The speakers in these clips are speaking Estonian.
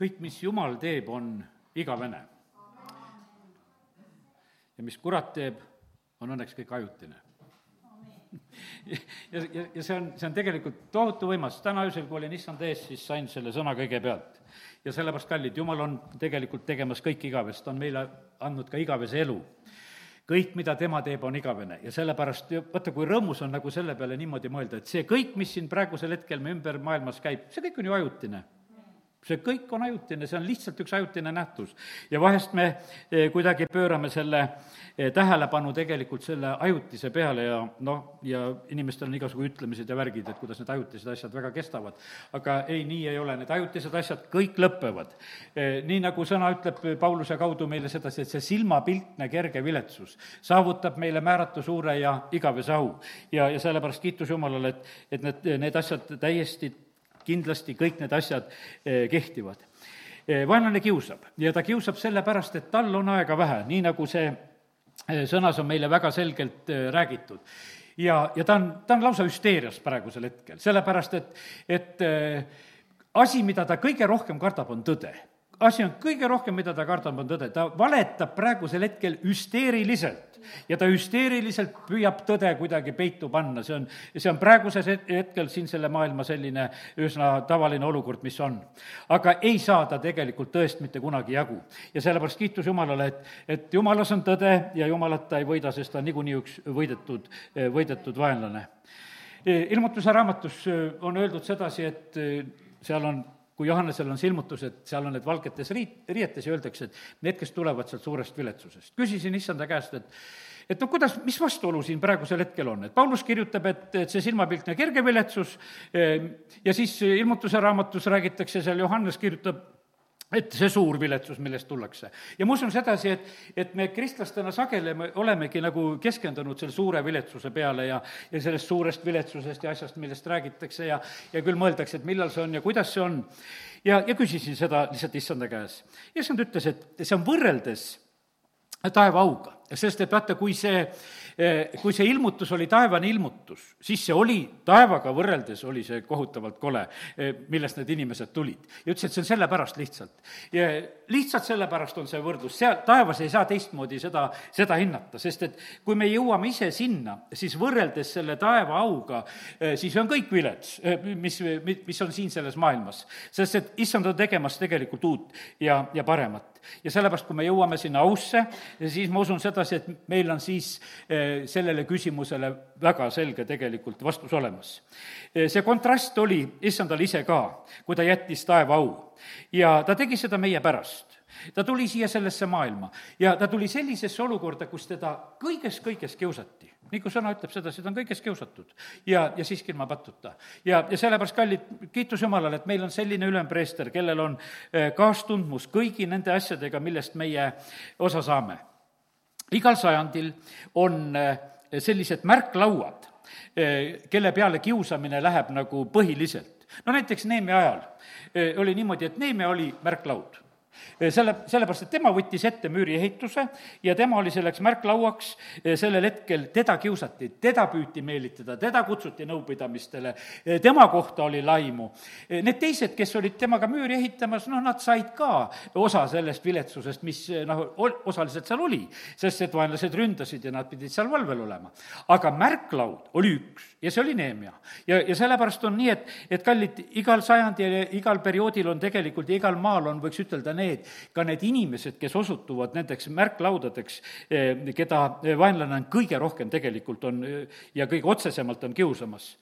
kõik, mis Jumal teeb, on igavene. ja mis kurat teeb, on õnneks kõik ajutine. Ja, ja, ja see on, see on tegelikult tohutu võimas, täna öösel, kui olin issand ees, siis sain selle sõna kõigepealt. ja sellepärast, kallid, Jumal on tegelikult tegemas kõik igavest, on meile andnud ka igavese elu. Kõik, mida tema teeb, on igavene. Ja sellepärast, vaata, kui rõõmus on nagu selle peale niimoodi mõelda, et see kõik, mis siin praegusel hetkel me ümber maailmas käib, see kõik on ju ajutine see kõik on ajutine, see on lihtsalt üks ajutine nähtus. ja vahest me eh, kuidagi pöörame selle eh, tähelepanu tegelikult selle ajutise peale ja noh, ja inimestel on igasugu ütlemised ja värgid, et kuidas need ajutised asjad väga kestavad. aga ei, nii ei ole, need ajutised asjad kõik lõpevad. Eh, nii nagu sõna ütleb Pauluse kaudu meile sedasi, et see silmapiltne kerge viletsus saavutab meile määratu suure ja igavese au. ja, ja sellepärast kiitus Jumalale, et, et need, need asjad täiesti kindlasti kõik need asjad eh, kehtivad. Eh, vaenlane kiusab ja ta kiusab sellepärast, et tal on aega vähe, nii nagu see eh, sõnas on meile väga selgelt räägitud. ja, ja ta on, ta on lausa hüsteerias praegusel hetkel, sellepärast et, et asi, mida ta kõige rohkem kardab, on tõde asi on kõige rohkem, mida ta kardab, on tõde, ta valetab praegusel hetkel hüsteeriliselt ja ta hüsteeriliselt püüab tõde kuidagi peitu panna, see on, see on praegusel hetkel siin selle maailma selline üsna tavaline olukord, mis on. aga ei saa ta tegelikult tõest mitte kunagi jagu. ja sellepärast kiitus Jumalale, et, et Jumalas on tõde ja Jumalata ei võida, sest ta on niikuinii üks võidetud, võidetud vaenlane. ilmutuse raamatus on öeldud sedasi, et seal on kui Johannesel on see ilmutus, et seal on need valgetes riit, riietes ja öeldakse, et need, kes tulevad sealt suurest viletsusest. küsisin issanda käest, et et no kuidas, mis vastuolu siin praegusel hetkel on, et Paulus kirjutab, et, et see silmapiltne kerge viletsus ja siis ilmutuse raamatus räägitakse seal, Johannes kirjutab et see suur viletsus, millest tullakse. ja ma usun sedasi, et, et me kristlastena sageli me olemegi nagu keskendunud selle suure viletsuse peale ja, ja sellest suurest viletsusest ja asjast, millest räägitakse ja, ja küll mõeldakse, et millal see on ja kuidas see on. ja, ja küsisin seda lihtsalt issanda käes. issand ütles, et see on võrreldes taeva auga, sest et vaata, kui see Eh, kui see ilmutus oli taevane ilmutus, siis see oli, taevaga võrreldes oli see kohutavalt kole, eh, millest need inimesed tulid. ja ütles, et see on sellepärast lihtsalt. lihtsalt sellepärast on see võrdlus, seal, taevas ei saa teistmoodi seda, seda hinnata, sest et kui me jõuame ise sinna, siis võrreldes selle taeva auga, eh, siis on kõik vilets, mis, mis on siin selles maailmas. sest et issand on tegemas tegelikult uut ja, ja paremat ja sellepärast, kui me jõuame sinna ausse, siis ma usun sedasi, et meil on siis eh, sellele küsimusele väga selge tegelikult vastus olemas. Eh, see kontrast oli issandal ise ka, kui ta jättis taeva au ja ta tegi seda meie pärast ta tuli siia sellesse maailma ja ta tuli sellisesse olukorda, kus teda kõiges, kõiges kiusati. Kui sõna ütleb sedasi, ta on kõiges kiusatud ja, ja siiski ilma patuta. ja, ja sellepärast, kallid, kiitus Jumalale, et meil on selline ülempreester, kellel on eh, kaastundmus kõigi nende asjadega, millest meie osa saame. igal sajandil on eh, sellised märklauad, eh, kelle peale kiusamine läheb nagu põhiliselt. no näiteks Neeme ajal oli niimoodi, et Neeme oli märklaud selle, sellepärast, et tema võttis ette müüriehituse ja tema oli selleks märklauaks, sellel hetkel teda kiusati, teda püüti meelitada, teda kutsuti nõupidamistele, tema kohta oli laimu. Need teised, kes olid temaga müüri ehitamas, noh, nad said ka osa sellest viletsusest, mis noh, osaliselt seal oli, sest et vaenlased ründasid ja nad pidid seal valvel olema. aga märklaud oli üks ja see oli Neemia. ja, ja sellepärast on nii, et, et kallid, igal sajandil ja igal perioodil on tegelikult ja igal maal on, võiks ütelda, need, ka need inimesed, kes osutuvad nendeks märklaudadeks, eh, keda vaenlane on kõige rohkem tegelikult on eh, ja kõige otsesemalt on kiusamas.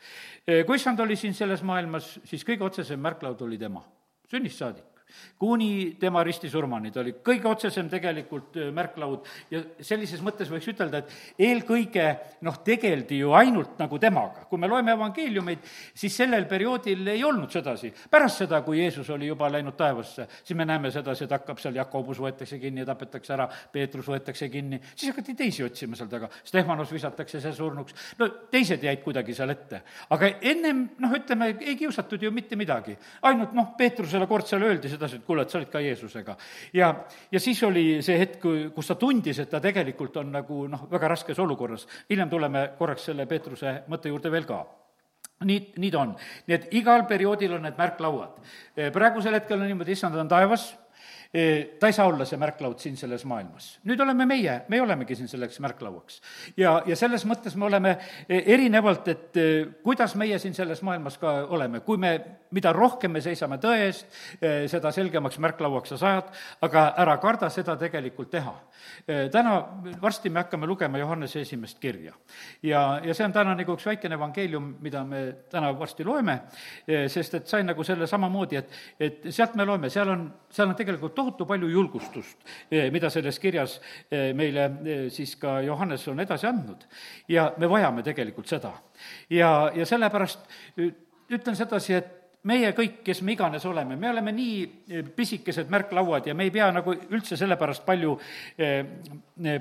Eh, kui issand oli siin selles maailmas, siis kõige otsesem märklaud oli tema, sünnist saadik kuni tema ristisurmani, ta oli kõige otsesem tegelikult äh, märklaud ja sellises mõttes võiks ütelda, et eelkõige noh, tegeldi ju ainult nagu temaga. kui me loeme evangeeliumeid, siis sellel perioodil ei olnud sedasi. pärast seda, kui Jeesus oli juba läinud taevasse, siis me näeme sedasi, et hakkab seal Jakobus võetakse kinni ja tapetakse ära, Peetrus võetakse kinni, siis hakati teisi otsima seal taga, Stefanos visatakse see surnuks, no teised jäid kuidagi seal ette. aga ennem noh, ütleme, ei kiusatud ju mitte midagi, ainult noh, Peetrusele kord seal öeldi seda, sedasi, et kuule, et sa olid ka Jeesusega. ja, ja siis oli see hetk, kus ta tundis, et ta tegelikult on nagu noh, väga raskes olukorras. hiljem tuleme korraks selle Peetruse mõtte juurde veel ka nii, nii ta on. nii et igal perioodil on need märklauad. praegusel hetkel on niimoodi, issand on taevas, ta ei saa olla see märklaud siin selles maailmas. nüüd oleme meie, me olemegi siin selleks märklauaks. ja, ja selles mõttes me oleme erinevalt, et kuidas meie siin selles maailmas ka oleme, kui me, mida rohkem me seisame tõe eest, seda selgemaks märklauaks sa saad, aga ära karda seda tegelikult teha. täna, varsti me hakkame lugema Johannese esimest kirja. ja, ja see on täna nagu üks väikene evangeelium, mida me täna varsti loeme, sest et sain nagu selle samamoodi, et, et sealt me loeme, seal on, seal on tegelikult tohutu palju julgustust, eh, mida selles kirjas eh, meile eh, siis ka Johannes on edasi andnud. ja me vajame tegelikult seda. ja, ja sellepärast ütlen sedasi, et meie kõik, kes me iganes oleme, me oleme nii pisikesed märklauad ja me ei pea nagu üldse selle pärast palju,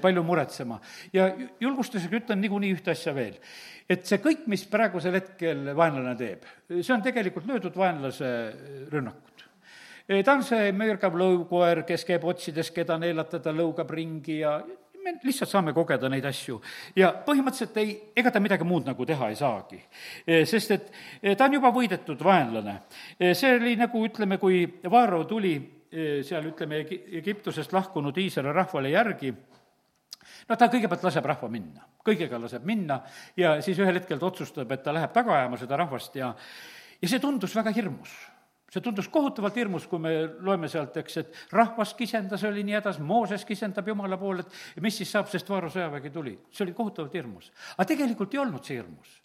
palju muretsema. ja julgustusega ütlen niikuinii ühte asja veel. et see kõik, mis praegusel hetkel vaenlane teeb, see on tegelikult löödud vaenlase rünnakut ta on see mürgav lõukoer, kes käib otsides, keda neelatada, lõugab ringi ja me lihtsalt saame kogeda neid asju. ja põhimõtteliselt ei, ega ta midagi muud nagu teha ei saagi. sest et ta on juba võidetud vaenlane. see oli nagu, ütleme, kui Vaaro tuli seal, ütleme, Egiptusest lahkunud Iisraeli rahvale järgi, no ta kõigepealt laseb rahva minna, kõigega laseb minna ja siis ühel hetkel ta otsustab, et ta läheb taga ajama seda rahvast ja ja see tundus väga hirmus see tundus kohutavalt hirmus, kui me loeme sealt, eks, et rahvas kisendas, oli nii hädas, Mooses kisendab Jumala poole, et mis siis saab, sest Vaaro sõjavägi tuli. see oli kohutavalt hirmus. aga tegelikult ei olnud see hirmus.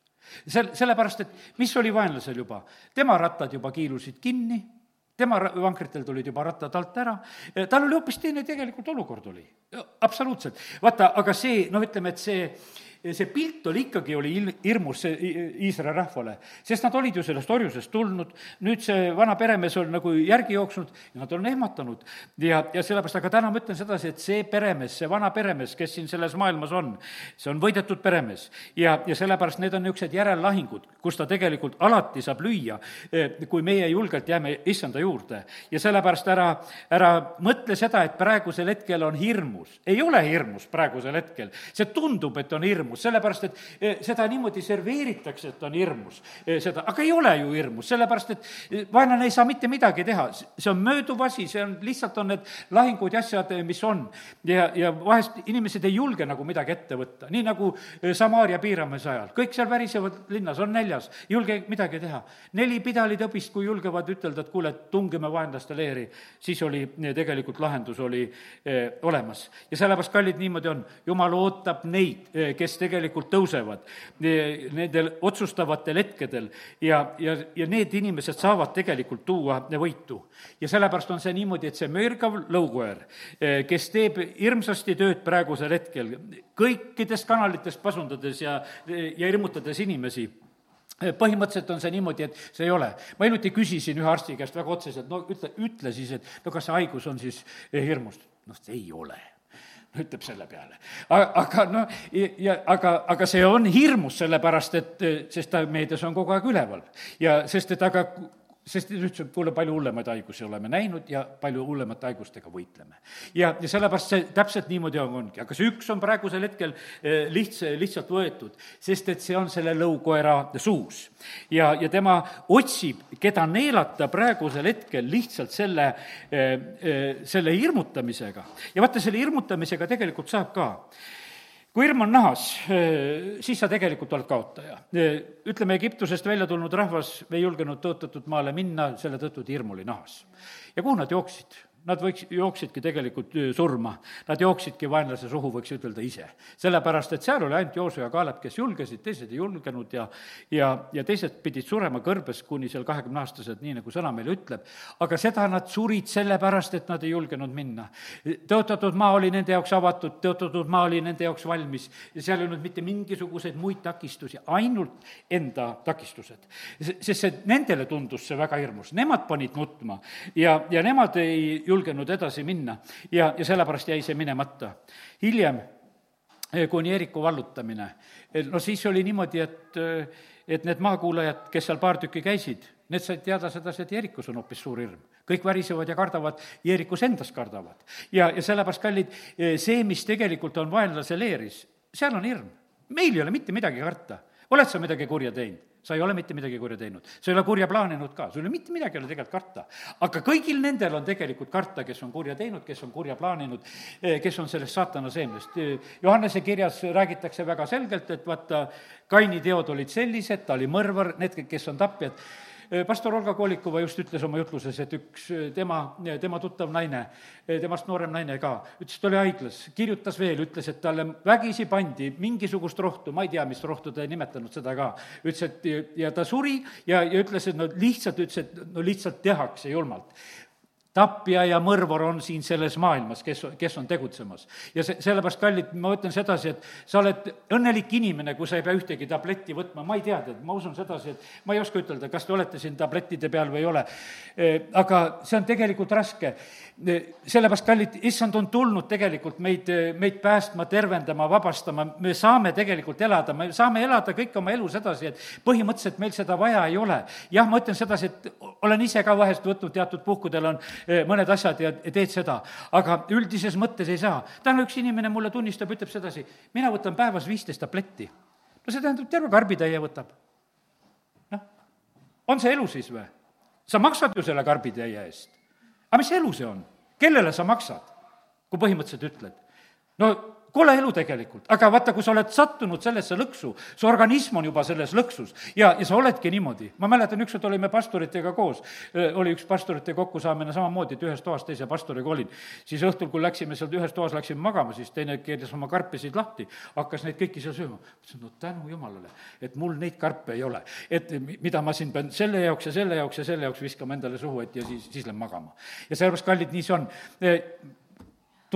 sel-, sellepärast, et mis oli vaenlasel juba? tema rattad juba kiilusid kinni, tema vankritel tulid juba rattad alt ära, tal oli hoopis teine tegelikult olukord oli. absoluutselt. vaata, aga see, noh, ütleme, et see see pilt oli ikkagi, oli il-, hirmus see Iisraeli rahvale, sest nad olid ju sellest orjusest tulnud, nüüd see vana peremees on nagu järgi jooksnud ja nad on ehmatanud. ja, ja sellepärast, aga täna ma ütlen sedasi, et see peremees, see vana peremees, kes siin selles maailmas on, see on võidetud peremees. ja, ja sellepärast need on niisugused järellaahingud, kus ta tegelikult alati saab lüüa, eh, kui meie julgelt jääme issanda juurde. ja sellepärast ära, ära mõtle seda, et praegusel hetkel on hirmus. ei ole hirmus praegusel hetkel, see tundub, et on hirmus, hirmus, sellepärast et eh, seda niimoodi serveeritakse, et on hirmus, eh, seda, aga ei ole ju hirmus, sellepärast et eh, vaenlane ei saa mitte midagi teha, see on mööduv asi, see on, lihtsalt on need lahingud ja asjad, mis on. ja, ja vahest inimesed ei julge nagu midagi ette võtta, nii nagu Samaaria piiramise ajal, kõik seal värisevad linnas, on näljas, ei julge midagi teha. neli pidalitõbist, kui julgevad ütelda, et kuule, tungime vaenlaste leeri, siis oli tegelikult lahendus oli eh, olemas. ja sellepärast, kallid, niimoodi on, jumal ootab neid, kes tegelikult tõusevad nendel otsustavatel hetkedel ja, ja, ja need inimesed saavad tegelikult tuua võitu. ja sellepärast on see niimoodi, et see mürgav lõukoer, eh, kes teeb hirmsasti tööd praegusel hetkel, kõikidest kanalitest pasundades ja, ja hirmutades inimesi, eh, põhimõtteliselt on see niimoodi, et see ei ole. ma hiljuti küsisin ühe arsti käest väga otseselt, no ütle, ütle siis, et no kas see haigus on siis eh, hirmust? noh, ei ole ütleb selle peale. aga noh, ja aga, aga see on hirmus, sellepärast et, sest ta meedias on kogu aeg üleval. ja sest, et aga sest ta ütles, et kuule, palju hullemaid haigusi oleme näinud ja palju hullemate haigustega võitleme. ja, ja sellepärast see täpselt niimoodi on, ongi, aga see üks on praegusel hetkel eh, lihts-, lihtsalt võetud, sest et see on selle lõukoera suus. ja, ja tema otsib, keda neelata praegusel hetkel lihtsalt selle, eh, eh, selle hirmutamisega. ja vaata, selle hirmutamisega tegelikult saab ka kui hirm on nahas, eh, siis sa tegelikult oled kaotaja. Eh, ütleme, Egiptusest välja tulnud rahvas ei julgenud tõotatud maale minna, selle tõttu, et hirm oli nahas. ja kuhu nad jooksid? Nad võiks, jooksidki tegelikult surma. Nad jooksidki vaenlase suhu, võiks ütelda ise. sellepärast, et seal oli ainult Jooso ja Kaalep, kes julgesid, teised ei julgenud ja ja, ja teised pidid surema kõrbes kuni seal kahekümneaastased, nii nagu sõna meile ütleb. aga seda nad surid sellepärast, et nad ei julgenud minna. tõotatud maa oli nende jaoks avatud, tõotatud maa oli nende jaoks valmis ja seal ei olnud mitte mingisuguseid muid takistusi, ainult enda takistused. sest see, nendele tundus see väga hirmus, nemad panid nutma ja, ja nemad ei julgenud julgenud edasi minna ja, ja sellepärast jäi see minemata. hiljem, eh, kuni Eeriku vallutamine, eh, no siis oli niimoodi, et, eh, et need maakuulajad, kes seal paar tükki käisid, need said teada sedasi, et Jeerikus on hoopis suur hirm. kõik värisevad ja kardavad, Jeerikus endas kardavad. ja, ja sellepärast, kallid, see, mis tegelikult on vaenlase leeris, seal on hirm. meil ei ole mitte midagi karta. oled sa midagi kurja teinud? Sa ei ole mitte midagi kurja teinud. sa ei ole kurja plaaninud ka, sul ei ole mitte midagi ei ole tegelikult karta. aga kõigil nendel on tegelikult karta, kes on kurja teinud, kes on kurja plaaninud, eh, kes on sellest saatana seemnest. Johannese kirjas räägitakse väga selgelt, et vaata, Kaini teod olid sellised, ta oli mõrvar, need, kes on tapjad pastor Olga Kolikova just ütles oma jutluses, et üks äh, tema, tema tuttav naine, temast noorem naine ka, ütles, ta oli haiglas, kirjutas veel, ütles, et talle vägisi pandi mingisugust rohtu, ma ei tea, mis rohtu, ta ei nimetanud seda ka, ütles, et ja ta suri ja, ja ütles, et no lihtsalt, ütles, et no lihtsalt tehakse julmalt tapja ja mõrvar on siin selles maailmas, kes, kes on tegutsemas. ja see, sellepärast, kallid, ma ütlen sedasi, et sa oled õnnelik inimene, kui sa ei pea ühtegi tabletti võtma, ma ei tea, tead, ma usun sedasi, et ma ei oska ütelda, kas te olete siin tablettide peal või ei ole. aga see on tegelikult raske sellepärast, kallid, issand on tulnud tegelikult meid, meid päästma, tervendama, vabastama, me saame tegelikult elada, me saame elada kõik oma elus edasi, et põhimõtteliselt meil seda vaja ei ole. jah, ma ütlen sedasi, et olen ise ka vahest võtnud teatud puhkudel on mõned asjad ja teed seda, aga üldises mõttes ei saa. täna üks inimene mulle tunnistab, ütleb sedasi, mina võtan päevas viisteist tabletti. no see tähendab, terve karbitäie võtab. noh, on see elu siis või? sa maksad ju selle karbitäie eest aga mis elu see on? kellele sa maksad, kui põhimõtteliselt ütled? no kole elu tegelikult, aga vaata, kui sa oled sattunud sellesse lõksu, su organism on juba selles lõksus ja, ja sa oledki niimoodi. ma mäletan, ükskord olime pastoritega koos, oli üks pastorite kokkusaamine samamoodi, et ühes toas teise pastoriga olin. siis õhtul, kui läksime sealt ühes toas, läksime magama, siis teine keeras oma karpisid lahti, hakkas neid kõiki seal sööma. ütlesin, no tänu jumalale, et mul neid karpe ei ole. et mida ma siin pean selle jaoks ja selle jaoks ja selle jaoks viskama endale suhu, et ja siis, siis lähen magama. ja sellepärast, kallid, nii see on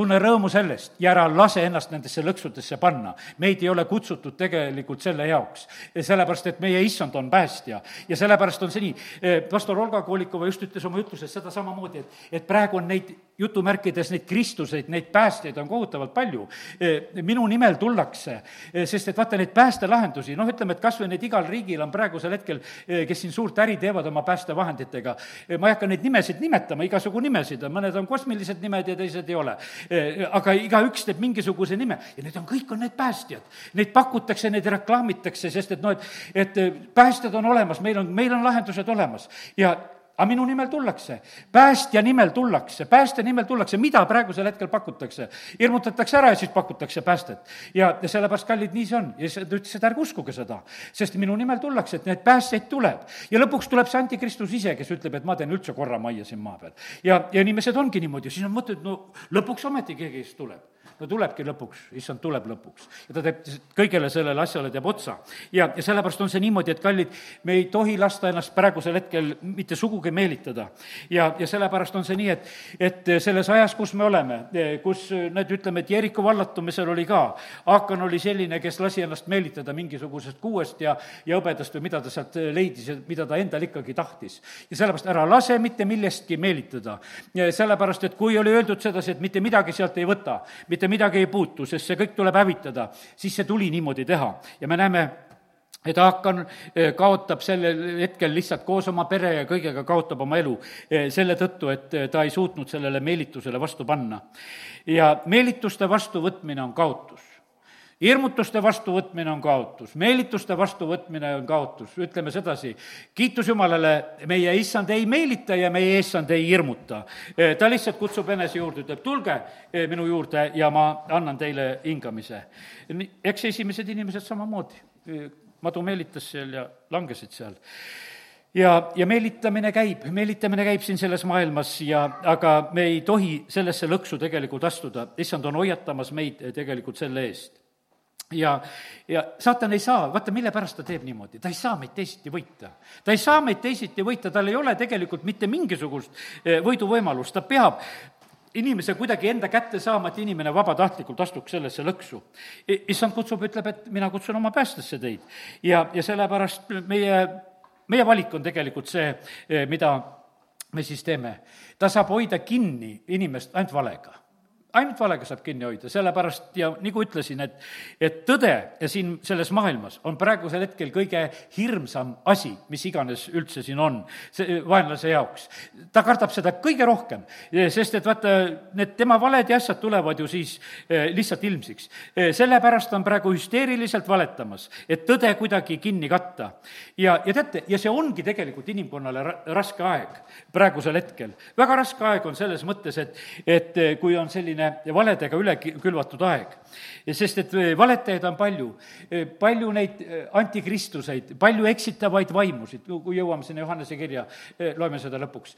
tunne rõõmu sellest ja ära lase ennast nendesse lõksudesse panna. meid ei ole kutsutud tegelikult selle jaoks. sellepärast, et meie issand on päästja ja sellepärast on see nii. Eh, pastor Olga Kolikova just ütles oma jutluses seda samamoodi, et, et praegu on neid jutumärkides neid Kristuseid, neid päästjaid on kohutavalt palju. Eh, minu nimel tullakse, eh, sest et vaata, neid päästelahendusi, noh, ütleme, et kas või need igal riigil on praegusel hetkel, kes siin suurt äri teevad oma päästevahenditega, ma ei hakka neid nimesid nimetama, igasugu nimesid on, mõned on kosmilised nimed ja teised ei ole Eh, aga igaüks teeb mingisuguse nime ja need on, kõik on need päästjad. Neid pakutakse, neid reklaamitakse, sest et noh, et, et eh, päästjad on olemas, meil on, meil on lahendused olemas ja aga minu nimel tullakse, päästja nimel tullakse, päästja nimel tullakse, mida praegusel hetkel pakutakse? hirmutatakse ära ja siis pakutakse päästet. ja, sellepärast, kallid, nii see on. ja ta ütles, et ärge uskuge seda, sest minu nimel tullakse, et neid päästjaid tuleb. ja lõpuks tuleb see antikristus ise, kes ütleb, et ma teen üldse korra majja siin maa peal. ja, ja inimesed ongi niimoodi, siis on mõte, et no lõpuks ometi keegi siis tuleb no tulebki lõpuks, issand tuleb lõpuks. ja ta teeb kõigele sellele asjale, teeb otsa. ja, ja sellepärast on see niimoodi, et kallid, me ei tohi lasta ennast praegusel hetkel mitte sugugi meelitada. ja, ja sellepärast on see nii, et, et selles ajas, kus me oleme, kus need, ütleme, et Jeriko vallatumisel oli ka, Aakan oli selline, kes lasi ennast meelitada mingisugusest kuuest ja, ja hõbedast või mida ta sealt leidis ja mida ta endal ikkagi tahtis. ja sellepärast ära lase mitte millestki meelitada. sellepärast, et kui oli öeldud sedasi, et mitte midagi sealt ei võta, mitte midagi ei puutu, sest see kõik tuleb hävitada, siis see tuli niimoodi teha ja me näeme, et Haakan eh, kaotab sellel hetkel lihtsalt koos oma pere ja kõigega kaotab oma elu eh, selle tõttu, et eh, ta ei suutnud sellele meelitusele vastu panna. ja meelituste vastuvõtmine on kaotus hirmutuste vastuvõtmine on kaotus, meelituste vastuvõtmine on kaotus, ütleme sedasi, kiitus Jumalale, meie issand ei meelita ja meie issand ei hirmuta. ta lihtsalt kutsub enese juurde, ütleb, tulge eh, minu juurde ja ma annan teile hingamise. eks esimesed inimesed samamoodi, madu meelitas seal ja langesid seal. Ja, ja meelitamine käib, meelitamine käib siin selles maailmas ja, aga me ei tohi sellesse lõksu tegelikult astuda, issand on hoiatamas meid tegelikult selle eest ja, ja saatan ei saa, vaata, mille pärast ta teeb niimoodi, ta ei saa meid teisiti võita. ta ei saa meid teisiti võita, tal ei ole tegelikult mitte mingisugust eh, võiduvõimalust, ta peab inimese kuidagi enda kätte saama, et inimene vabatahtlikult astuks sellesse lõksu. issand kutsub, ütleb, et mina kutsun oma päästesse teid. ja, ja sellepärast meie, meie valik on tegelikult see, eh, mida me siis teeme. ta saab hoida kinni inimest ainult valega ainult valega saab kinni hoida, sellepärast ja nagu ütlesin, et, et tõde siin selles maailmas on praegusel hetkel kõige hirmsam asi, mis iganes üldse siin on, see vaenlase jaoks. ta kardab seda kõige rohkem, sest et vaata, need tema valed ja asjad tulevad ju siis eh, lihtsalt ilmsiks. Eh, sellepärast on praegu hüsteeriliselt valetamas, et tõde kuidagi kinni katta. ja, ja teate, ja see ongi tegelikult inimkonnale ra-, raske aeg praegusel hetkel. väga raske aeg on selles mõttes, et, et eh, kui on selline selline valedega üle külvatud aeg. sest et eh, valetajaid on palju, eh, palju neid eh, antikristuseid, palju eksitavaid vaimusid, kui jõuame sinna Johannese kirja, loeme seda lõpuks.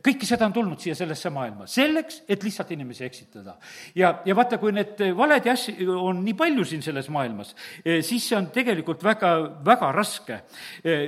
kõike seda on tulnud siia sellesse maailma, selleks, et lihtsalt inimesi eksitada. ja, ja vaata, kui need valed ja asju on nii palju siin selles maailmas, siis see on tegelikult väga, väga raske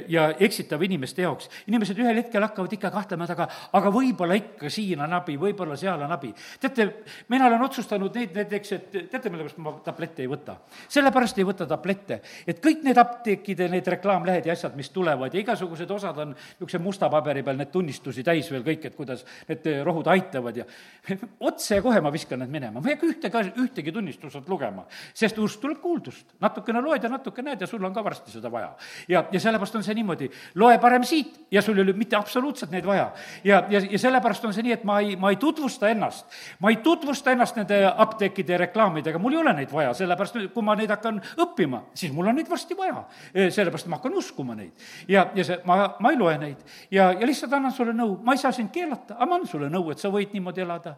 ja eksitav inimeste jaoks. inimesed ühel hetkel hakkavad ikka kahtlema, et aga, aga võib-olla ikka siin on abi, võib-olla seal on abi. teate, mina olen otsustanud neid näiteks, et teate, mille pärast ma tablette ei võta? sellepärast ei võta tablette, et kõik need apteekide need reklaamlehed ja asjad, mis tulevad ja igasugused osad on niisuguse musta paberi peal need tunnistusi täis veel kõik, et kuidas need rohud aitavad ja otsekohe ma viskan need minema, ma ei hakka ühte ka, ühtegi tunnistust lugema, sest ust tuleb kuuldust. natukene loed ja natuke näed ja sul on ka varsti seda vaja. ja, ja sellepärast on see niimoodi, loe parem siit ja sul ei ole mitte absoluutselt neid vaja. ja, ja, ja sellepärast on see nii, et ma ei, ma ei tutvusta ennast, ma ei tutvusta tutvusta ennast nende apteekide reklaamidega, mul ei ole neid vaja, sellepärast kui ma neid hakkan õppima, siis mul on neid varsti vaja. sellepärast ma hakkan uskuma neid. ja, ja see, ma, ma ei loe neid ja, ja lihtsalt annan sulle nõu, ma ei saa sind keelata, aga ma annan sulle nõu, et sa võid niimoodi elada.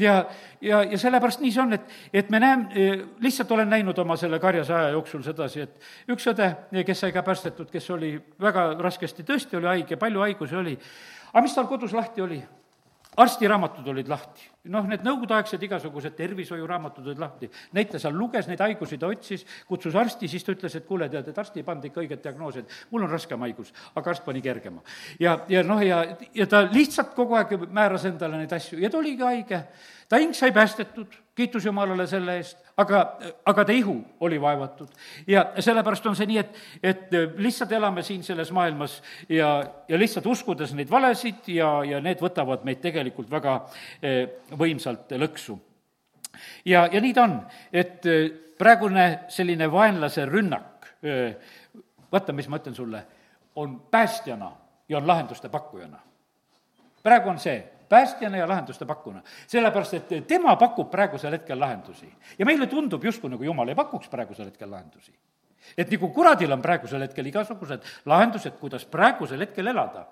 ja, ja, ja sellepärast nii see on, et, et me näeme, lihtsalt olen näinud oma selle karjase aja jooksul sedasi, et üks õde, kes sai ka päästetud, kes oli väga raskesti, tõesti oli haige, palju haigusi oli, aga mis tal kodus lahti oli? Arstiraamatud olid lahti noh, need nõukogudeaegsed igasugused tervishoiuraamatud olid lahti, neid ta seal luges, neid haigusi ta otsis, kutsus arsti, siis ta ütles, et kuule, tead, et arst ei pannud ikka õiget diagnoosi, et mul on raskem haigus, aga arst pani kergema. ja, ja noh, ja, ja ta lihtsalt kogu aeg määras endale neid asju ja ta oligi haige. Ta hing sai päästetud, kiitus Jumalale selle eest, aga, aga ta ihu oli vaevatud. ja sellepärast on see nii, et, et lihtsalt elame siin selles maailmas ja, ja lihtsalt uskudes neid valesid ja, ja need võtavad meid tegelikult väga eh, võimsalt lõksu. ja, ja nii ta on, et äh, praegune selline vaenlase rünnak, äh, vaata, mis ma ütlen sulle, on päästjana ja on lahenduste pakkujana. praegu on see, päästjana ja lahenduste pakkuna. sellepärast, et tema pakub praegusel hetkel lahendusi. ja meile tundub justkui nagu jumal ei pakuks praegusel hetkel lahendusi. et nagu kuradil on praegusel hetkel igasugused lahendused, kuidas praegusel hetkel elada.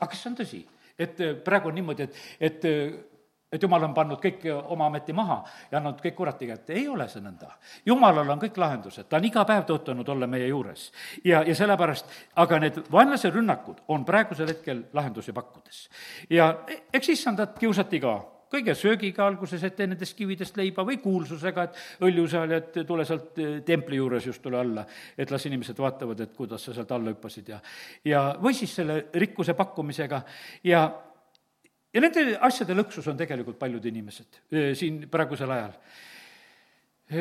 aga kas see on tõsi? et praegu on niimoodi, et, et et jumal on pannud kõik oma ameti maha ja andnud kõik kurati kätte, ei ole see nõnda. jumalal on kõik lahendused, ta on iga päev tõotanud olla meie juures. ja, ja sellepärast, aga need vaenlase rünnakud on praegusel hetkel lahendusi pakkudes. ja eks issandat kiusati ka kõige söögiga alguses, et tee nendest kividest leiba, või kuulsusega, et õljusaljad, tule sealt eh, templi juures just tule alla, et las inimesed vaatavad, et kuidas sa sealt alla hüppasid ja ja või siis selle rikkuse pakkumisega ja ja nende asjade lõksus on tegelikult paljud inimesed siin praegusel ajal.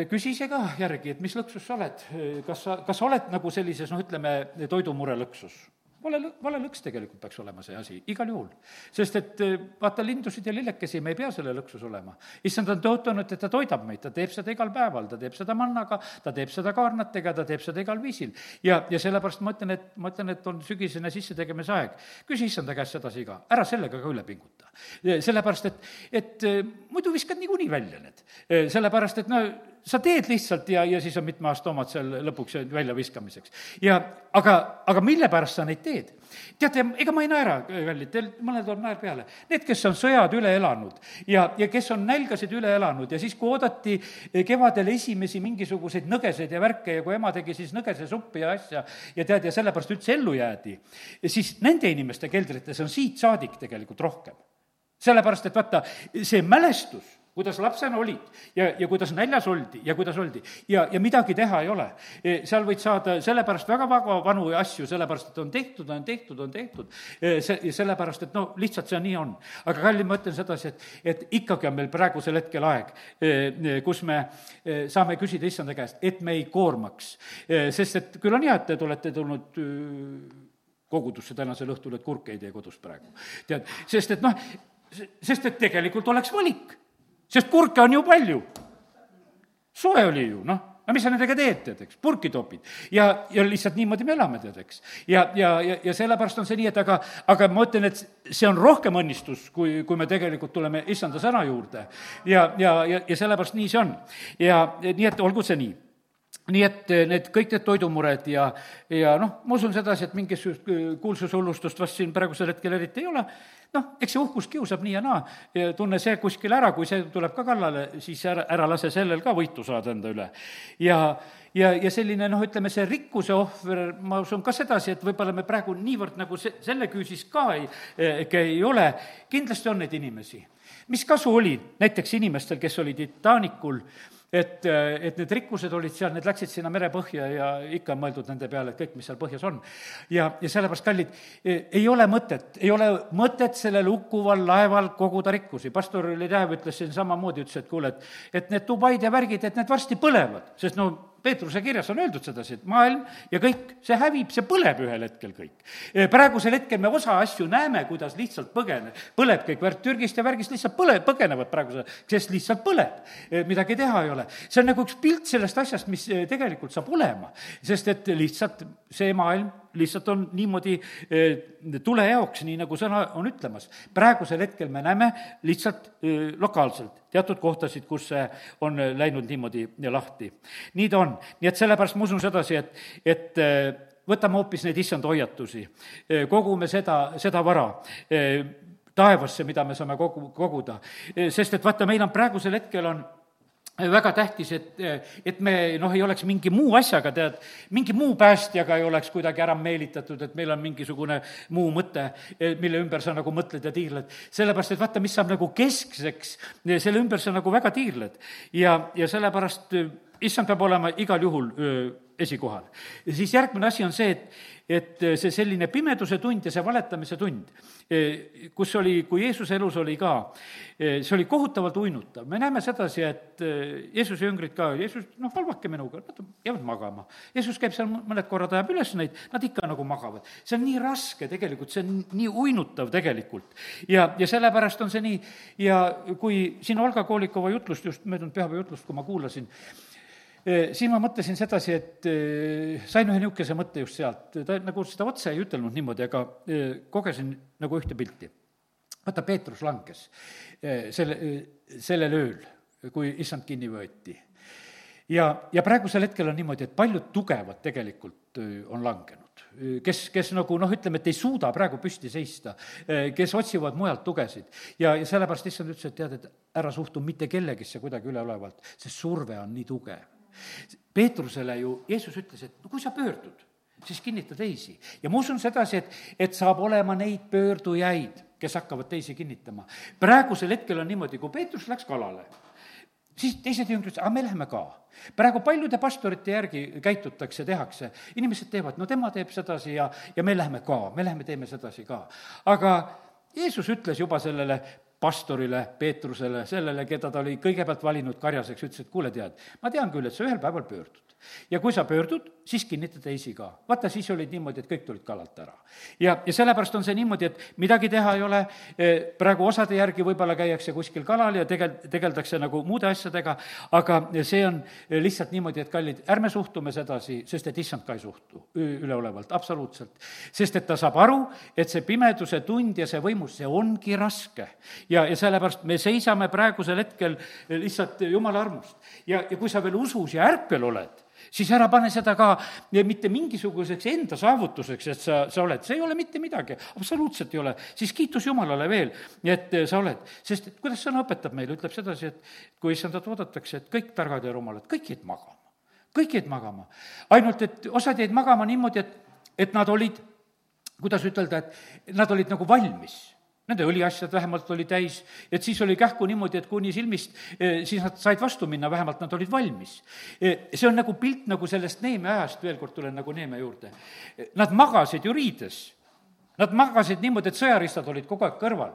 küsi ise ka järgi, et mis lõksus sa oled, kas sa, kas sa oled nagu sellises, noh, ütleme, toidumure lõksus vale, vale lõks tegelikult peaks olema see asi, igal juhul. sest et eh, vaata, lindusid ja lillekesi me ei pea selle lõksus olema. issand on tõotanud, et ta toidab meid, ta teeb seda igal päeval, ta teeb seda mannaga, ta teeb seda kaarnatega, ta teeb seda igal viisil. ja, ja sellepärast ma ütlen, et, ma ütlen, et on sügisene sissetegemise aeg. küsi issanda käest sedasi ka, ära sellega ka üle pinguta. sellepärast, et, et eh, muidu viskad niikuinii välja need. Eh, sellepärast, et no sa teed lihtsalt ja, ja siis on mitme aasta omad seal lõpuks väljaviskamiseks. ja aga, aga mille pärast sa neid teed? teate, ega ma ei naera, kallid, teil mõnel tuleb naer peale. Need, kes on sõjad üle elanud ja, ja kes on nälgasid üle elanud ja siis, kui oodati kevadel esimesi mingisuguseid nõgeseid ja värke ja kui ema tegi siis nõgesesuppi ja asja ja tead, ja sellepärast üldse ellu jäädi, siis nende inimeste keldrites on siit saadik tegelikult rohkem. sellepärast, et vaata, see mälestus kuidas lapsena olid ja, ja kuidas näljas oldi ja kuidas oldi. ja, ja midagi teha ei ole. E, seal võid saada sellepärast väga-väga vanu asju, sellepärast et on tehtud, on tehtud, on tehtud. E, see, sellepärast, et no lihtsalt see nii on. aga kallid, ma ütlen sedasi, et, et ikkagi on meil praegusel hetkel aeg, e, kus me saame küsida issanda käest, et me ei koormaks. sest et küll on hea, et te olete tulnud kogudusse tänasel õhtul, et kurke ei tee kodus praegu. tead, sest et noh, sest et tegelikult oleks valik sest kurke on ju palju. soe oli ju, noh no mis sa nendega teed, tead, eks, purki topid. ja, ja lihtsalt niimoodi me elame, tead, eks. ja, ja, ja, ja sellepärast on see nii, et aga, aga ma ütlen, et see on rohkem õnnistus, kui, kui me tegelikult tuleme issanda sõna juurde. ja, ja, ja, ja sellepärast nii see on. ja nii, et olgu see nii nii et need, kõik need toidumured ja, ja noh, ma usun sedasi, et mingisugust kuulsushullustust vast siin praegusel hetkel eriti ei ole, noh, eks see uhkus kiusab nii ja naa, tunne see kuskil ära, kui see tuleb ka kallale, siis ära, ära lase sellel ka võitu saada enda üle. ja, ja, ja selline noh, ütleme see rikkuse ohver, ma usun ka sedasi, et võib-olla me praegu niivõrd nagu se-, selle küüsis ka ei, ei ole, kindlasti on neid inimesi. mis kasu oli näiteks inimestel, kes olid Titanicul, et, et need rikkused olid seal, need läksid sinna merepõhja ja ikka on mõeldud nende peale, et kõik, mis seal põhjas on. ja, ja sellepärast, kallid, ei ole mõtet, ei ole mõtet sellel hukkuval laeval koguda rikkusi. pastor Ledev ütles siin samamoodi, ütles, et kuule, et, et need Dubaid ja värgid, et need varsti põlevad, sest no Peetruse kirjas on öeldud sedasi, et maailm ja kõik, see hävib, see põleb ühel hetkel kõik. praegusel hetkel me osa asju näeme, kuidas lihtsalt põgene-, põleb kõik värk Türgist ja värgist lihtsalt põle-, põgenevad praegusel, sest lihtsalt põleb. midagi teha ei ole. see on nagu üks pilt sellest asjast, mis tegelikult saab olema, sest et lihtsalt see maailm lihtsalt on niimoodi tulejaoks, nii nagu sõna on ütlemas. praegusel hetkel me näeme lihtsalt lokaalselt teatud kohtasid, kus see on läinud niimoodi lahti. nii ta on, nii et sellepärast ma usun sedasi, et, et võtame hoopis neid issand hoiatusi, kogume seda, seda vara taevasse, mida me saame kogu, koguda. sest et vaata, meil on praegusel hetkel on väga tähtis, et, et me noh, ei oleks mingi muu asjaga, tead, mingi muu päästjaga ei oleks kuidagi ära meelitatud, et meil on mingisugune muu mõte, mille ümber sa nagu mõtled ja tiirled. sellepärast, et vaata, mis saab nagu keskseks, selle ümber sa nagu väga tiirled. ja, ja sellepärast issand peab olema igal juhul öö, esikohal. ja siis järgmine asi on see, et, et see selline pimeduse tund ja see valetamise tund, kus oli, kui Jeesuse elus oli ka, see oli kohutavalt uinutav. me näeme sedasi, et Jeesuse jüngrid ka, Jeesus, noh, valvake minuga, nad jäävad magama. Jeesus käib seal mõned korrad, ajab üles neid, nad ikka nagu magavad. see on nii raske tegelikult, see on nii uinutav tegelikult. ja, ja sellepärast on see nii ja kui siin Olga Koolikova jutlust, just möödunud pühapäeva jutlust, kui ma kuulasin, siin ma mõtlesin sedasi, et sain ühe niisuguse mõtte just sealt, ta nagu seda otse ei ütelnud niimoodi, aga kogesin nagu ühte pilti. vaata, Peetrus langes selle, sellel ööl, kui issand kinni võeti. ja, ja praegusel hetkel on niimoodi, et paljud tugevad tegelikult on langenud kes, kes nagu noh, ütleme, et ei suuda praegu püsti seista, kes otsivad mujalt tugesid. ja, ja sellepärast issand ütles, et tead, et ära suhtu mitte kellegisse kuidagi üleolevalt, sest surve on nii tugev Peetrusele ju Jeesus ütles, et no kui sa pöördud, siis kinnita teisi. ja ma usun sedasi, et, et saab olema neid pöördujaid, kes hakkavad teisi kinnitama. praegusel hetkel on niimoodi, kui Peetrus läks kalale, siis teised jüngrid ütlesid, aga me läheme ka. praegu paljude pastorite järgi käitutakse, tehakse, inimesed teevad, no tema teeb sedasi ja, ja me läheme ka, me läheme teeme sedasi ka. aga Jeesus ütles juba sellele pastorile, Peetrusele, sellele, keda ta oli kõigepealt valinud karjaseks, ütles, et kuule, tead, ma tean küll, et sa ühel päeval pöördud ja kui sa pöördud, siis kinnita teisi ka. vaata, siis olid niimoodi, et kõik tulid kalalt ära. ja, ja sellepärast on see niimoodi, et midagi teha ei ole, e, praegu osade järgi võib-olla käiakse kuskil kalal ja tegel-, tegeldakse nagu muude asjadega, aga see on lihtsalt niimoodi, et kallid, ärme suhtume sedasi, sest et issand ka ei suhtu üleolevalt, absoluutselt. sest et ta saab aru, et see pimeduse tund ja see võimus, see ongi raske. ja, ja sellepärast me seisame praegusel hetkel lihtsalt jumala armust. ja, ja kui sa veel usus ja ärkvel oled, siis ära pane seda ka mitte mingisuguseks enda saavutuseks, et sa, sa oled, see ei ole mitte midagi, absoluutselt ei ole. siis kiitus Jumalale veel, et sa oled, sest kuidas sõna õpetab meile, ütleb sedasi, et kui issandat oodatakse, et kõik targad ja rumalad, kõik jäid magama. kõik jäid magama. ainult, et osad jäid magama niimoodi, et, et nad olid, kuidas ütelda, et nad olid nagu valmis Nende õliasjad vähemalt oli täis, et siis oli kähku niimoodi, et kuni silmist, eh, siis nad said vastu minna, vähemalt nad olid valmis. Eh, see on nagu pilt nagu sellest Neeme ajast, veel kord tulen nagu Neeme juurde. Nad magasid ju riides Nad magasid niimoodi, et sõjaristad olid kogu aeg kõrval.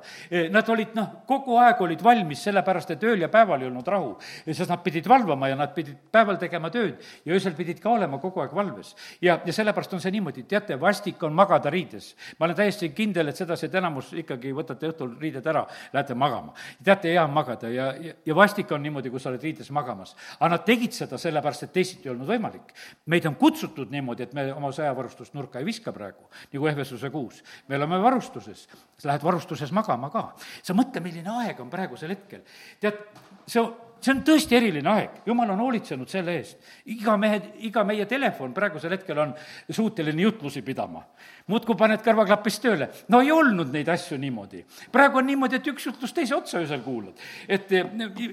Nad olid noh, kogu aeg olid valmis, sellepärast et ööl ja päeval ei olnud rahu. sest nad pidid valvama ja nad pidid päeval tegema tööd ja öösel pidid ka olema kogu aeg valves. ja, ja sellepärast on see niimoodi, teate, vastik on magada riides. ma olen täiesti kindel, et sedasi, et enamus ikkagi võtate õhtul riided ära, lähete magama. teate, hea on magada ja, ja, ja vastik on niimoodi, kui sa oled riides magamas. aga nad tegid seda sellepärast, et teisiti ei olnud võimalik. meid on kutsutud niimoodi, et me oma sõjavarustust nurka ei viska praegu, nagu Ehvesuse kuus me oleme varustuses, sa lähed varustuses magama ka. sa mõtle, milline aeg on praegusel hetkel. tead, see, see on tõesti eriline aeg, jumal on hoolitsenud selle eest. iga mehe, iga meie telefon praegusel hetkel on suuteline jutlusi pidama muudkui paned kõrvaklapist tööle. no ei olnud neid asju niimoodi. praegu on niimoodi, et üks jutlus teise otsa öösel kuulad. et eh,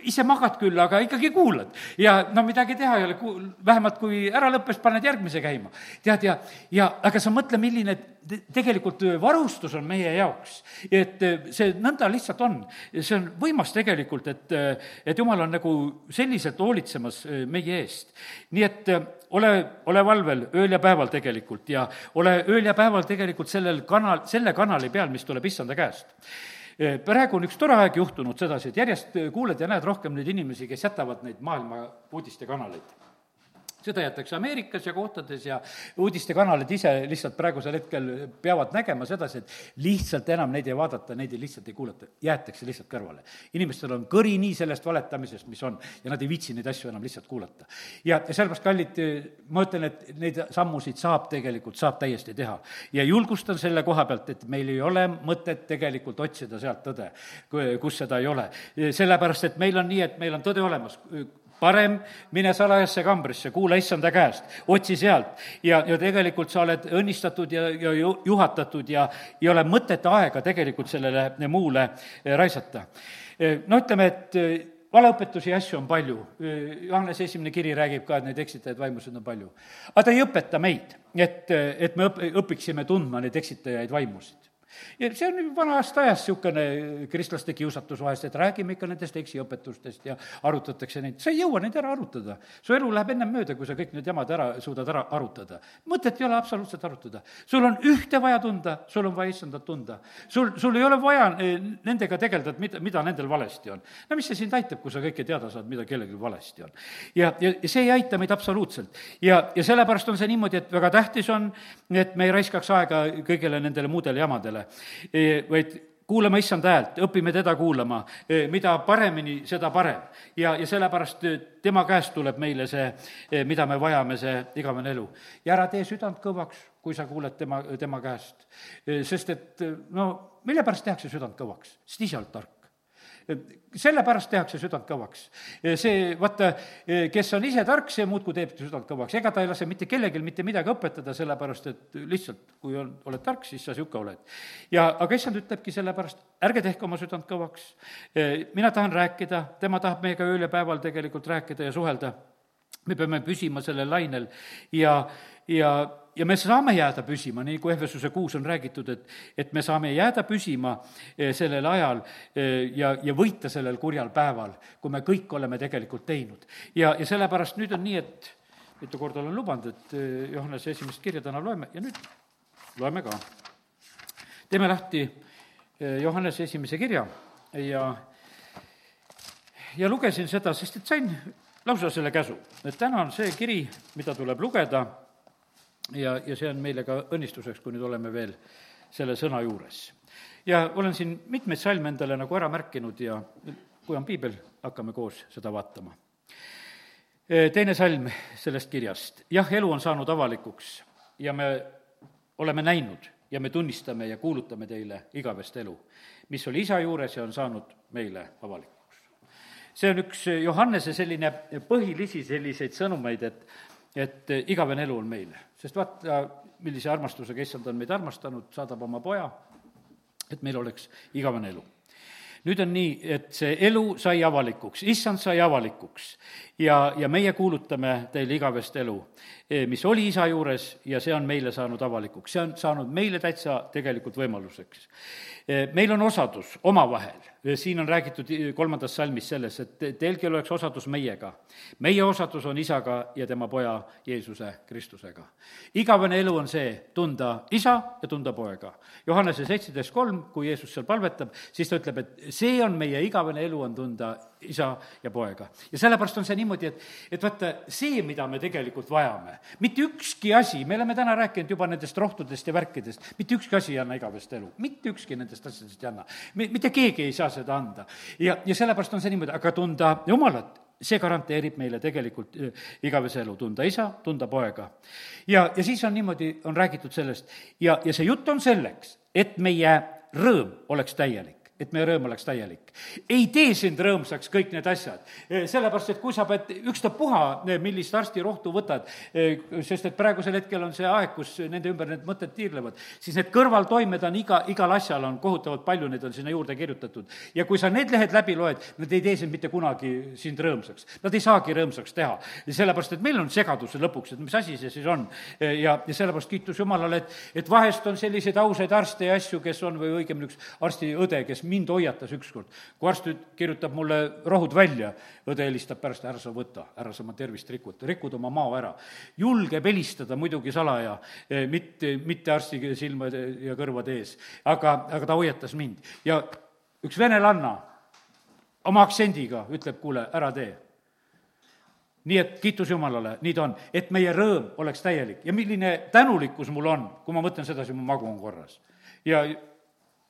ise magad küll, aga ikkagi kuulad. ja no midagi teha ei ole, vähemalt kui ära lõppes, paned järgmise käima. tead, ja, ja aga sa mõtle, milline tegelikult varustus on meie jaoks. et eh, see nõnda lihtsalt on. see on võimas tegelikult, et, eh, et jumal on nagu selliselt hoolitsemas meie eest. nii et ole, ole valvel ööl ja päeval tegelikult ja ole ööl ja päeval tegelikult sellel kanal, selle kanali peal, mis tuleb issanda käest. Praegu on üks tore aeg juhtunud sedasi, et järjest kuuled ja näed rohkem neid inimesi, kes jätavad neid maailma uudistekanaleid seda jätakse Ameerikas ja kohtades ja uudistekanalid ise lihtsalt praegusel hetkel peavad nägema sedasi, et lihtsalt enam neid ei vaadata, neid ei lihtsalt ei kuulata, jäetakse lihtsalt kõrvale. inimestel on kõri nii sellest valetamisest, mis on, ja nad ei viitsi neid asju enam lihtsalt kuulata. ja, ja sellepärast, kallid, ma ütlen, et neid sammusid saab tegelikult, saab täiesti teha. ja julgustan selle koha pealt, et meil ei ole mõtet tegelikult otsida sealt tõde, kus seda ei ole. sellepärast, et meil on nii, et meil on tõde olemas parem mine salajasse kambrisse, kuula issanda käest, otsi sealt ja, ja tegelikult sa oled õnnistatud ja, ja ju, juhatatud ja ei ole mõtet aega tegelikult sellele muule eh, raisata. Eh, no ütleme, et eh, valeõpetusi ja asju on palju. Johannese esimene kiri räägib ka, et neid eksitajaid vaimusid on palju. aga ta ei õpeta meid, et, et me õp-, õpiksime tundma neid eksitajaid vaimusid ja see on vanast ajast niisugune kristlaste kiusatus vahest, et räägime ikka nendest eksiõpetustest ja arutatakse neid, sa ei jõua neid ära arutada. su elu läheb ennem mööda, kui sa kõik need jamad ära suudad ära arutada. mõtet ei ole absoluutselt arutada. sul on ühte vaja tunda, sul on vaja issandat tunda. sul, sul ei ole vaja eh, nendega tegeleda, et mida, mida nendel valesti on. no mis see sind aitab, kui sa kõike teada saad, mida kellelgi valesti on? ja, ja see ei aita meid absoluutselt. ja, ja sellepärast on see niimoodi, et väga tähtis on, et me ei raiskaks aega kõigile nendele muudele jamadele ole, vaid kuulame issanda häält, õpime teda kuulama, mida paremini, seda parem. ja, ja sellepärast tema käest tuleb meile see, mida me vajame, see igavene elu. ja ära tee südant kõvaks, kui sa kuuled tema, tema käest. sest et no mille pärast tehakse südant kõvaks? sest ise oled tark sellepärast tehakse südant kõvaks. see, vaata, kes on ise tark, see muudkui teeb südant kõvaks, ega ta ei lase mitte kellelgi mitte midagi õpetada, sellepärast et lihtsalt, kui on, oled tark, siis sa niisugune oled. ja, aga issand ütlebki sellepärast, ärge tehke oma südant kõvaks, mina tahan rääkida, tema tahab meiega ööl ja päeval tegelikult rääkida ja suhelda, me peame püsima sellel lainel. Ja, ja ja me saame jääda püsima, nii kui Ehvesuse kuus on räägitud, et, et me saame jääda püsima eh, sellel ajal eh, ja, ja võita sellel kurjal päeval, kui me kõik oleme tegelikult teinud. ja, ja sellepärast nüüd on nii, et mitu korda olen lubanud, et eh, Johannese esimest kirja täna loeme ja nüüd loeme ka. teeme lahti Johannese esimese kirja ja, ja lugesin seda, sest et sain lausa selle käsu, et täna on see kiri, mida tuleb lugeda ja, ja see on meile ka õnnistuseks, kui nüüd oleme veel selle sõna juures. ja olen siin mitmeid salme endale nagu ära märkinud ja kui on piibel, hakkame koos seda vaatama. teine salm sellest kirjast. jah, elu on saanud avalikuks ja me oleme näinud ja me tunnistame ja kuulutame teile igavest elu, mis oli isa juures ja on saanud meile avalikuks. see on üks Johannese selline põhilisi selliseid sõnumeid, et et eh, igavene elu on meile. sest vaata, millise armastusega issand on meid armastanud, saadab oma poja, et meil oleks igavene elu. nüüd on nii, et see elu sai avalikuks, issand sai avalikuks ja, ja meie kuulutame teile igavest elu, mis oli isa juures ja see on meile saanud avalikuks, see on saanud meile täitsa tegelikult võimaluseks. Eh, meil on osadus omavahel siin on räägitud kolmandas salmis selles, et teilgi oleks osadus meiega. meie osadus on isaga ja tema poja Jeesuse Kristusega. igavene elu on see, tunda isa ja tunda poega. Johannese seitseteist kolm, kui Jeesus seal palvetab, siis ta ütleb, et see on meie igavene elu, on tunda isa ja poega. ja sellepärast on see niimoodi, et, et vaata, see, mida me tegelikult vajame, mitte ükski asi, me oleme täna rääkinud juba nendest rohtudest ja värkidest, mitte ükski asi ei anna igavest elu, mitte ükski nendest asjadest ei anna. mitte keegi ei saa seda anda. ja, ja sellepärast on see niimoodi, aga tunda Jumalat, see garanteerib meile tegelikult igavese elu, tunda isa, tunda poega. ja, ja siis on niimoodi, on räägitud sellest ja, ja see jutt on selleks, et meie rõõm oleks täielik et meie rõõm oleks täielik. ei tee sind rõõmsaks kõik need asjad, e, sellepärast et kui sa pead ükstapuha, e, millist arstirohtu võtad, e, sest et praegusel hetkel on see aeg, kus nende ümber need mõtted tiirlevad, siis need kõrvaltoimed on iga, igal asjal on kohutavalt palju, neid on sinna juurde kirjutatud. ja kui sa need lehed läbi loed, nad ei tee sind mitte kunagi sind rõõmsaks. Nad ei saagi rõõmsaks teha, sellepärast et meil on segadus lõpuks, et mis asi see siis on. ja, ja sellepärast kiitus Jumalale, et, et vahest on selliseid ausaid arste ja asju, kes on, või õigemini üks arstiõde, kes mind hoiatas ükskord. kui arst kirjutab mulle rohud välja, õde helistab pärast, ära sa võta, ära sa oma tervist rikud, rikud oma mao ära. julgeb helistada muidugi salaja, eh, mitte, mitte arsti silmade ja kõrvade ees, aga, aga ta hoiatas mind ja üks venelanna oma aktsendiga ütleb, kuule, ära tee nii et kiitus Jumalale, nii ta on, et meie rõõm oleks täielik ja milline tänulikkus mul on, kui ma mõtlen sedasi, mu magu on korras. ja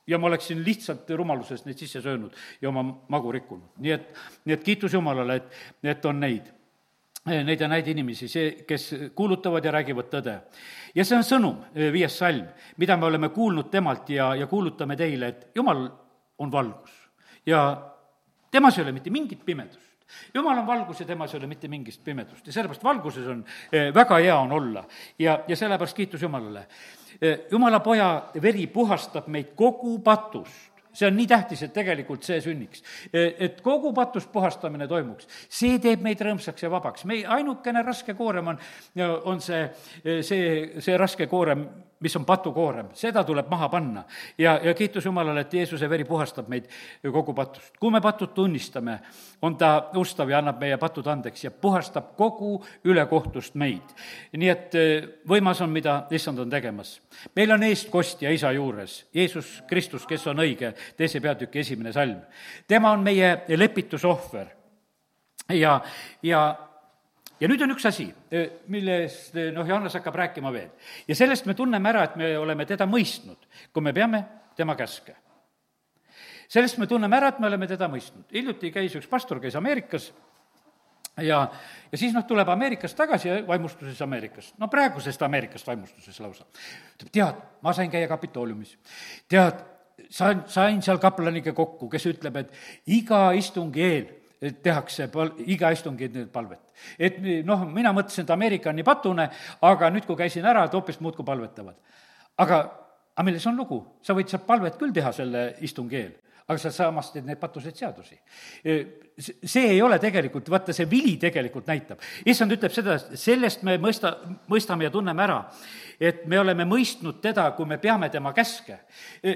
ja ma oleksin lihtsalt rumalusest neid sisse söönud ja oma magu rikkunud. nii et, nii et kiitus Jumalale, et, et on neid, neid ja neid inimesi, see, kes kuulutavad ja räägivad tõde. ja see on sõnum, viies salm, mida me oleme kuulnud temalt ja, ja kuulutame teile, et Jumal on valgus ja temas ei ole mitte mingit pimedust jumal on valgus ja temas ei ole mitte mingit pimedust ja sellepärast valguses on eh, väga hea on olla ja, ja sellepärast kiitus Jumalale jumala poja veri puhastab meid kogu patust see on nii tähtis, et tegelikult see sünniks. et kogu patust puhastamine toimuks. see teeb meid rõõmsaks ja vabaks. me, ainukene raske koorem on, on see, see, see raske koorem, mis on patukoorem, seda tuleb maha panna. ja, ja kiitus Jumalale, et Jeesuse veri puhastab meid kogu patust. kui me patud tunnistame, on ta ustav ja annab meie patud andeks ja puhastab kogu ülekohtust meid. nii et eh, võimas on, mida issand on tegemas. meil on eestkostja isa juures, Jeesus Kristus, kes on õige, teise peatüki esimene salm. tema on meie lepitusohver ja, ja ja nüüd on üks asi, millest noh, Johannes hakkab rääkima veel. ja sellest me tunneme ära, et me oleme teda mõistnud, kui me peame tema käske. sellest me tunneme ära, et me oleme teda mõistnud. hiljuti käis üks pastor, käis Ameerikas ja, ja siis noh, tuleb Ameerikast tagasi ja vaimustuses Ameerikast, no praegusest Ameerikast vaimustuses lausa. ütleb, tead, ma sain käia Kapitooliumis. tead, sain, sain seal kaplaniga kokku, kes ütleb, et iga istungi eel tehakse pal-, iga istungi palvet. Et noh, mina mõtlesin, et Ameerika on nii patune, aga nüüd, kui käisin ära, et hoopis muudkui palvetavad. aga, aga milles on lugu? sa võid sealt palvet küll teha selle istungi eel, aga sealsamas teed neid patuseid seadusi. See ei ole tegelikult, vaata, see vili tegelikult näitab. issand ütleb seda, sellest me mõista, mõistame ja tunneme ära, et me oleme mõistnud teda, kui me peame tema käske.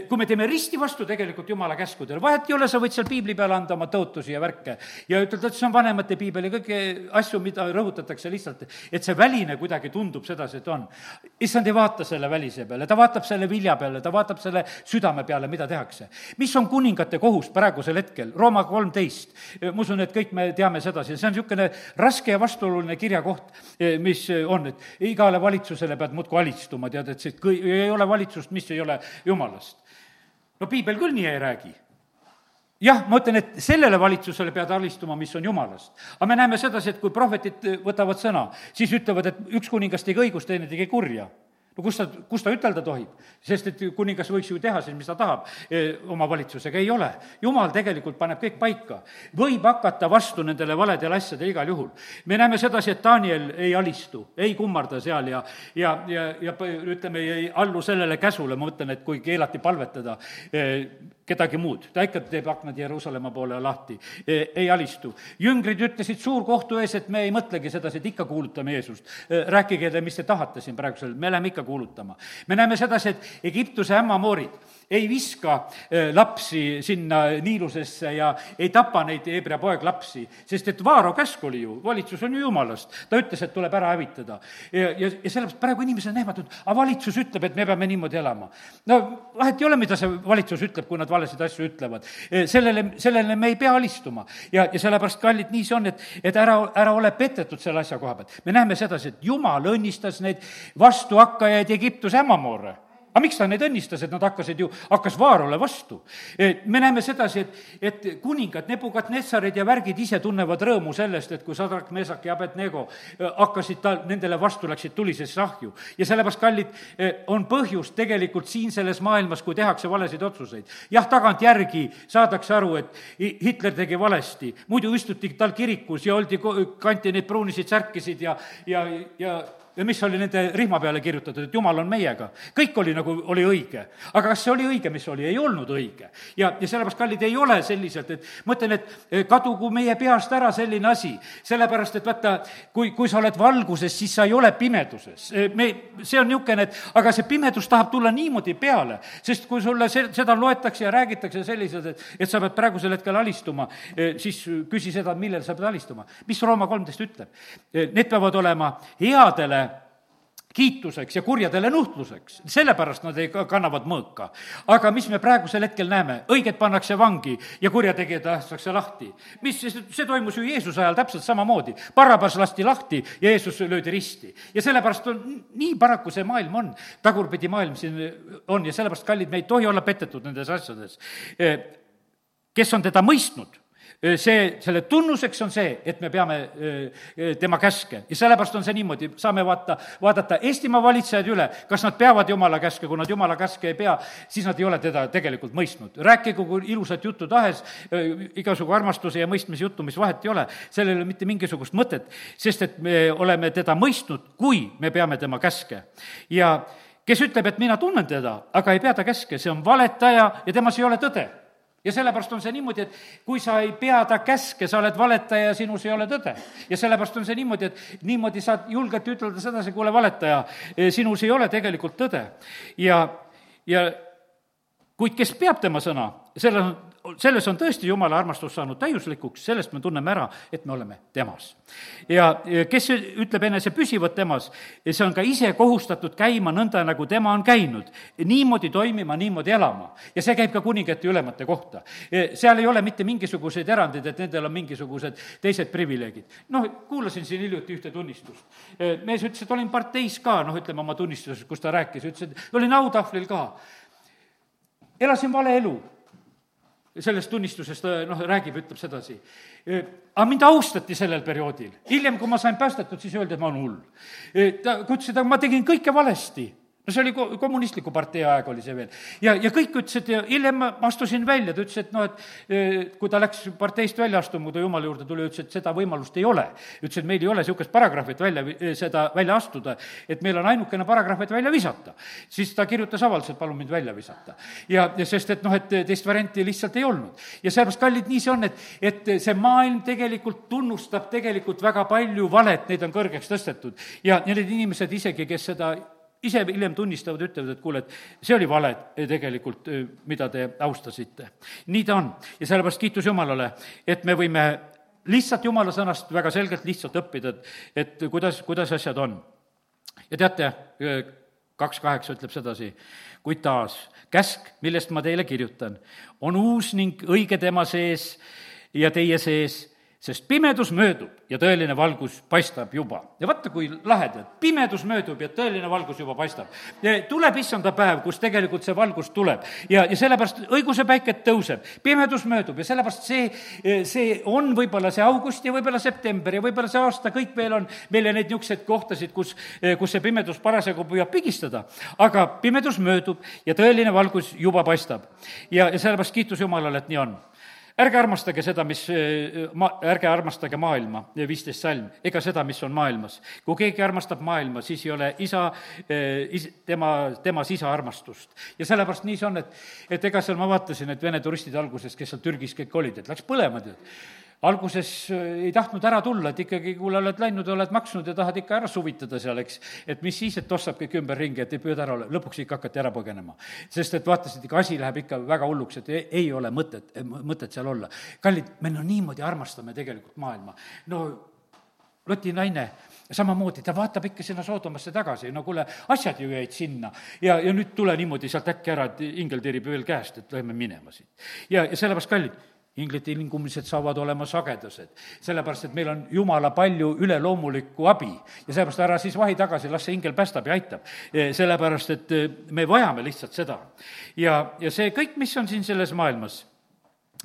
kui me teeme risti vastu tegelikult Jumala käskudele, vahet ei ole, sa võid seal piibli peale anda oma tõotusi ja värke ja ütelda, et see on vanemate piibel ja kõiki asju, mida rõhutatakse lihtsalt, et see väline kuidagi tundub sedasi, et on. issand ei vaata selle välise peale, ta vaatab selle vilja peale, ta vaatab selle südame peale, mida tehakse. mis on kuningate kohus praegusel hetkel, Rooma kolmteist, ma usun, et kõik me teame sedasi, see on niisugune raske ja vastuoluline kirjakoht, mis on, et igale valitsusele pead muudkui alistuma, tead, et see kõi-, ei ole valitsust, mis ei ole jumalast. no piibel küll nii ei räägi jah, ma ütlen, et sellele valitsusele pead alistuma, mis on jumalast. aga me näeme sedasi, et kui prohvetid võtavad sõna, siis ütlevad, et üks kuningas tegi õigust, teine tegi kurja no kus ta, kus ta ütelda tohib? sest et kuningas võiks ju teha siis, mis ta tahab e, oma valitsusega, ei ole. jumal tegelikult paneb kõik paika. võib hakata vastu nendele valedele asjadele igal juhul. me näeme sedasi, et Daniel ei alistu, ei kummarda seal ja, ja, ja, ja ütleme, ei allu sellele käsule, ma mõtlen, et kui keelati palvetada e, kedagi muud, ta ikka teeb aknad Jeruusalemma poole lahti, e, ei alistu. jüngrid ütlesid suurkohtu ees, et me ei mõtlegi sedasi, et ikka kuulutame Jeesust. rääkige te, mis te tahate siin praegusel, me läheme ikka kuulutama. me näeme sedasi, et Egiptuse ämmamoorid ei viska eh, lapsi sinna Niilusesse ja ei tapa neid Hebra poeglapsi, sest et Vaaro käsk oli ju, valitsus on ju jumalast, ta ütles, et tuleb ära hävitada. ja, ja, ja sellepärast praegu inimesed on ehmatatud, aga valitsus ütleb, et me peame niimoodi elama. no vahet ei ole, mida see valitsus ütleb, kui nad valesid asju ütlevad. Eh, sellele, sellele me ei pea alistuma. ja, ja sellepärast, kallid, nii see on, et, et ära, ära ole petetud selle asja koha pealt. me näeme sedasi, et Jumal õnnistas neid vastuhakkajaid Egiptuse ämmamoore aga miks ta neid õnnistas, et nad hakkasid ju, hakkas Vaarole vastu? me näeme sedasi, et, et kuningad, Nebukadnetsarid ja värgid ise tunnevad rõõmu sellest, et kui Sadrak, Mesak ja Abednego eh, hakkasid ta, nendele vastu, läksid tulisesse ahju. ja sellepärast, kallid, eh, on põhjust tegelikult siin selles maailmas, kui tehakse valesid otsuseid. jah, tagantjärgi saadakse aru, et Hitler tegi valesti, muidu istuti tal kirikus ja oldi, kanti neid pruunisid särkisid ja, ja, ja ja mis oli nende rihma peale kirjutatud, et jumal on meiega. kõik oli nagu, oli õige. aga kas see oli õige, mis oli? ei olnud õige. ja, ja sellepärast, kallid, ei ole selliselt, et ma ütlen, et eh, kadugu meie peast ära selline asi, sellepärast et vaata, kui, kui sa oled valguses, siis sa ei ole pimeduses. Eh, me, see on niisugune, et aga see pimedus tahab tulla niimoodi peale, sest kui sulle see, seda loetakse ja räägitakse selliselt, et, et sa pead praegusel hetkel alistuma, eh, siis küsi seda, millal sa pead alistuma. mis Rooma kolmteist ütleb? Need peavad olema headele kiituseks ja kurjadele nuhtluseks, sellepärast nad ei, kannavad mõõka. aga mis me praegusel hetkel näeme, õiged pannakse vangi ja kurjategijad lastakse lahti. mis, see toimus ju Jeesuse ajal täpselt samamoodi. Barrabas lasti lahti ja Jeesus löödi risti. ja sellepärast on, nii paraku see maailm on, tagurpidi maailm siin on ja sellepärast, kallid, me ei tohi olla petetud nendes asjades. kes on teda mõistnud see, selle tunnuseks on see, et me peame tema käske. Ja sellepärast on see niimoodi, saame vaata, vaadata Eestimaa valitsejad üle, kas nad peavad jumala käske, kui nad jumala käske ei pea, siis nad ei ole teda tegelikult mõistnud. rääkigu kui ilusat juttu tahes, igasugu armastuse ja mõistmise juttu, mis vahet ei ole, sellel ei ole mitte mingisugust mõtet, sest et me oleme teda mõistnud, kui me peame tema käske. ja kes ütleb, et mina tunnen teda, aga ei pea ta käske, see on valetaja ja temas ei ole tõde ja sellepärast on see niimoodi, et kui sa ei pea ta käske, sa oled valetaja ja sinus ei ole tõde. ja sellepärast on see niimoodi, et niimoodi saad julgelt ütelda sedasi, kuule, valetaja, sinus ei ole tegelikult tõde. ja, ja kuid kes peab tema sõna, sellel on selles on tõesti Jumala armastus saanud täiuslikuks, sellest me tunneme ära, et me oleme temas. ja kes ütleb enese püsivat temas, see on ka ise kohustatud käima nõnda, nagu tema on käinud. niimoodi toimima, niimoodi elama. ja see käib ka kuningate ja ülemate kohta. seal ei ole mitte mingisuguseid erandeid, et nendel on mingisugused teised privileegid. noh, kuulasin siin hiljuti ühte tunnistust. mees ütles, et olin parteis ka, noh, ütleme oma tunnistuses, kus ta rääkis, ütles, et olin autahvlil ka. elasin vale elu sellest tunnistusest noh, räägib, ütleb sedasi. aga mind austati sellel perioodil. hiljem, kui ma sain päästetud, siis öeldi, et ma olen hull. ta, ta ütles, et ma tegin kõike valesti no see oli ko-, kommunistliku partei aeg oli see veel. ja, ja kõik ütlesid ja hiljem ma astusin välja, ta ütles, et noh, et kui ta läks parteist välja astuma, kui ta jumala juurde tuli, ütles, et seda võimalust ei ole. ütles, et meil ei ole niisugust paragrahvi, et välja, seda välja astuda, et meil on ainukene paragrahv, et välja visata. siis ta kirjutas avalduse, et palun mind välja visata. ja, ja sest, et noh, et teist varianti lihtsalt ei olnud. ja sellepärast, kallid, nii see on, et, et see maailm tegelikult tunnustab tegelikult väga palju valet, neid on kõrgeks tõstetud. ja, ja need inimesed isegi, kes seda ise hiljem tunnistavad, ütlevad, et kuule, et see oli vale tegelikult, mida te austasite. nii ta on ja sellepärast kiitus Jumalale, et me võime lihtsalt Jumala sõnast väga selgelt lihtsalt õppida, et, et kuidas, kuidas asjad on. ja teate, kaks kaheksa ütleb sedasi, kuid taas, käsk, millest ma teile kirjutan, on uus ning õige tema sees ja teie sees sest pimedus möödub ja tõeline valgus paistab juba. ja vaata, kui lahedad, pimedus möödub ja tõeline valgus juba paistab. tuleb issanda päev, kus tegelikult see valgus tuleb ja, ja sellepärast õiguse päiket tõuseb, pimedus möödub ja sellepärast see, see on võib-olla see august ja võib-olla september ja võib-olla see aasta, kõik veel on meile neid niisuguseid kohtasid, kus, kus see pimedus parasjagu püüab pigistada. aga pimedus möödub ja tõeline valgus juba paistab. ja, ja sellepärast kiitus Jumalale, et nii on ärge armastage seda, mis ma-, ärge armastage maailma, viisteist salm, ega seda, mis on maailmas. kui keegi armastab maailma, siis ei ole isa, is-, tema, temas isa armastust. ja sellepärast nii see on, et, et ega seal ma vaatasin, et Vene turistid alguses, kes seal Türgis kõik olid, et läks põlema, tead alguses ei tahtnud ära tulla, et ikkagi, kuule, oled läinud, oled maksnud ja tahad ikka ära suvitada seal, eks. et mis siis, et tossab kõik ümberringi, et ei püüda ära olla, lõpuks ikka hakati ära põgenema. sest et vaatasid, ikka asi läheb ikka väga hulluks, et ei, ei ole mõtet, mõtet seal olla. kallid, me no niimoodi armastame tegelikult maailma. no Loti naine samamoodi, ta vaatab ikka sinna Soodomasse tagasi, no kuule, asjad ju jäid sinna. ja, ja nüüd tule niimoodi sealt äkki ära, et ingel tirib veel käest, et lähme minema siit. ja, ja sellepärast, kallid, inglite ilmumised saavad olema sagedased, sellepärast et meil on jumala palju üleloomulikku abi ja sellepärast ära siis vahi tagasi, las see ingel päästab ja aitab. E, sellepärast, et e, me vajame lihtsalt seda. ja, ja see kõik, mis on siin selles maailmas,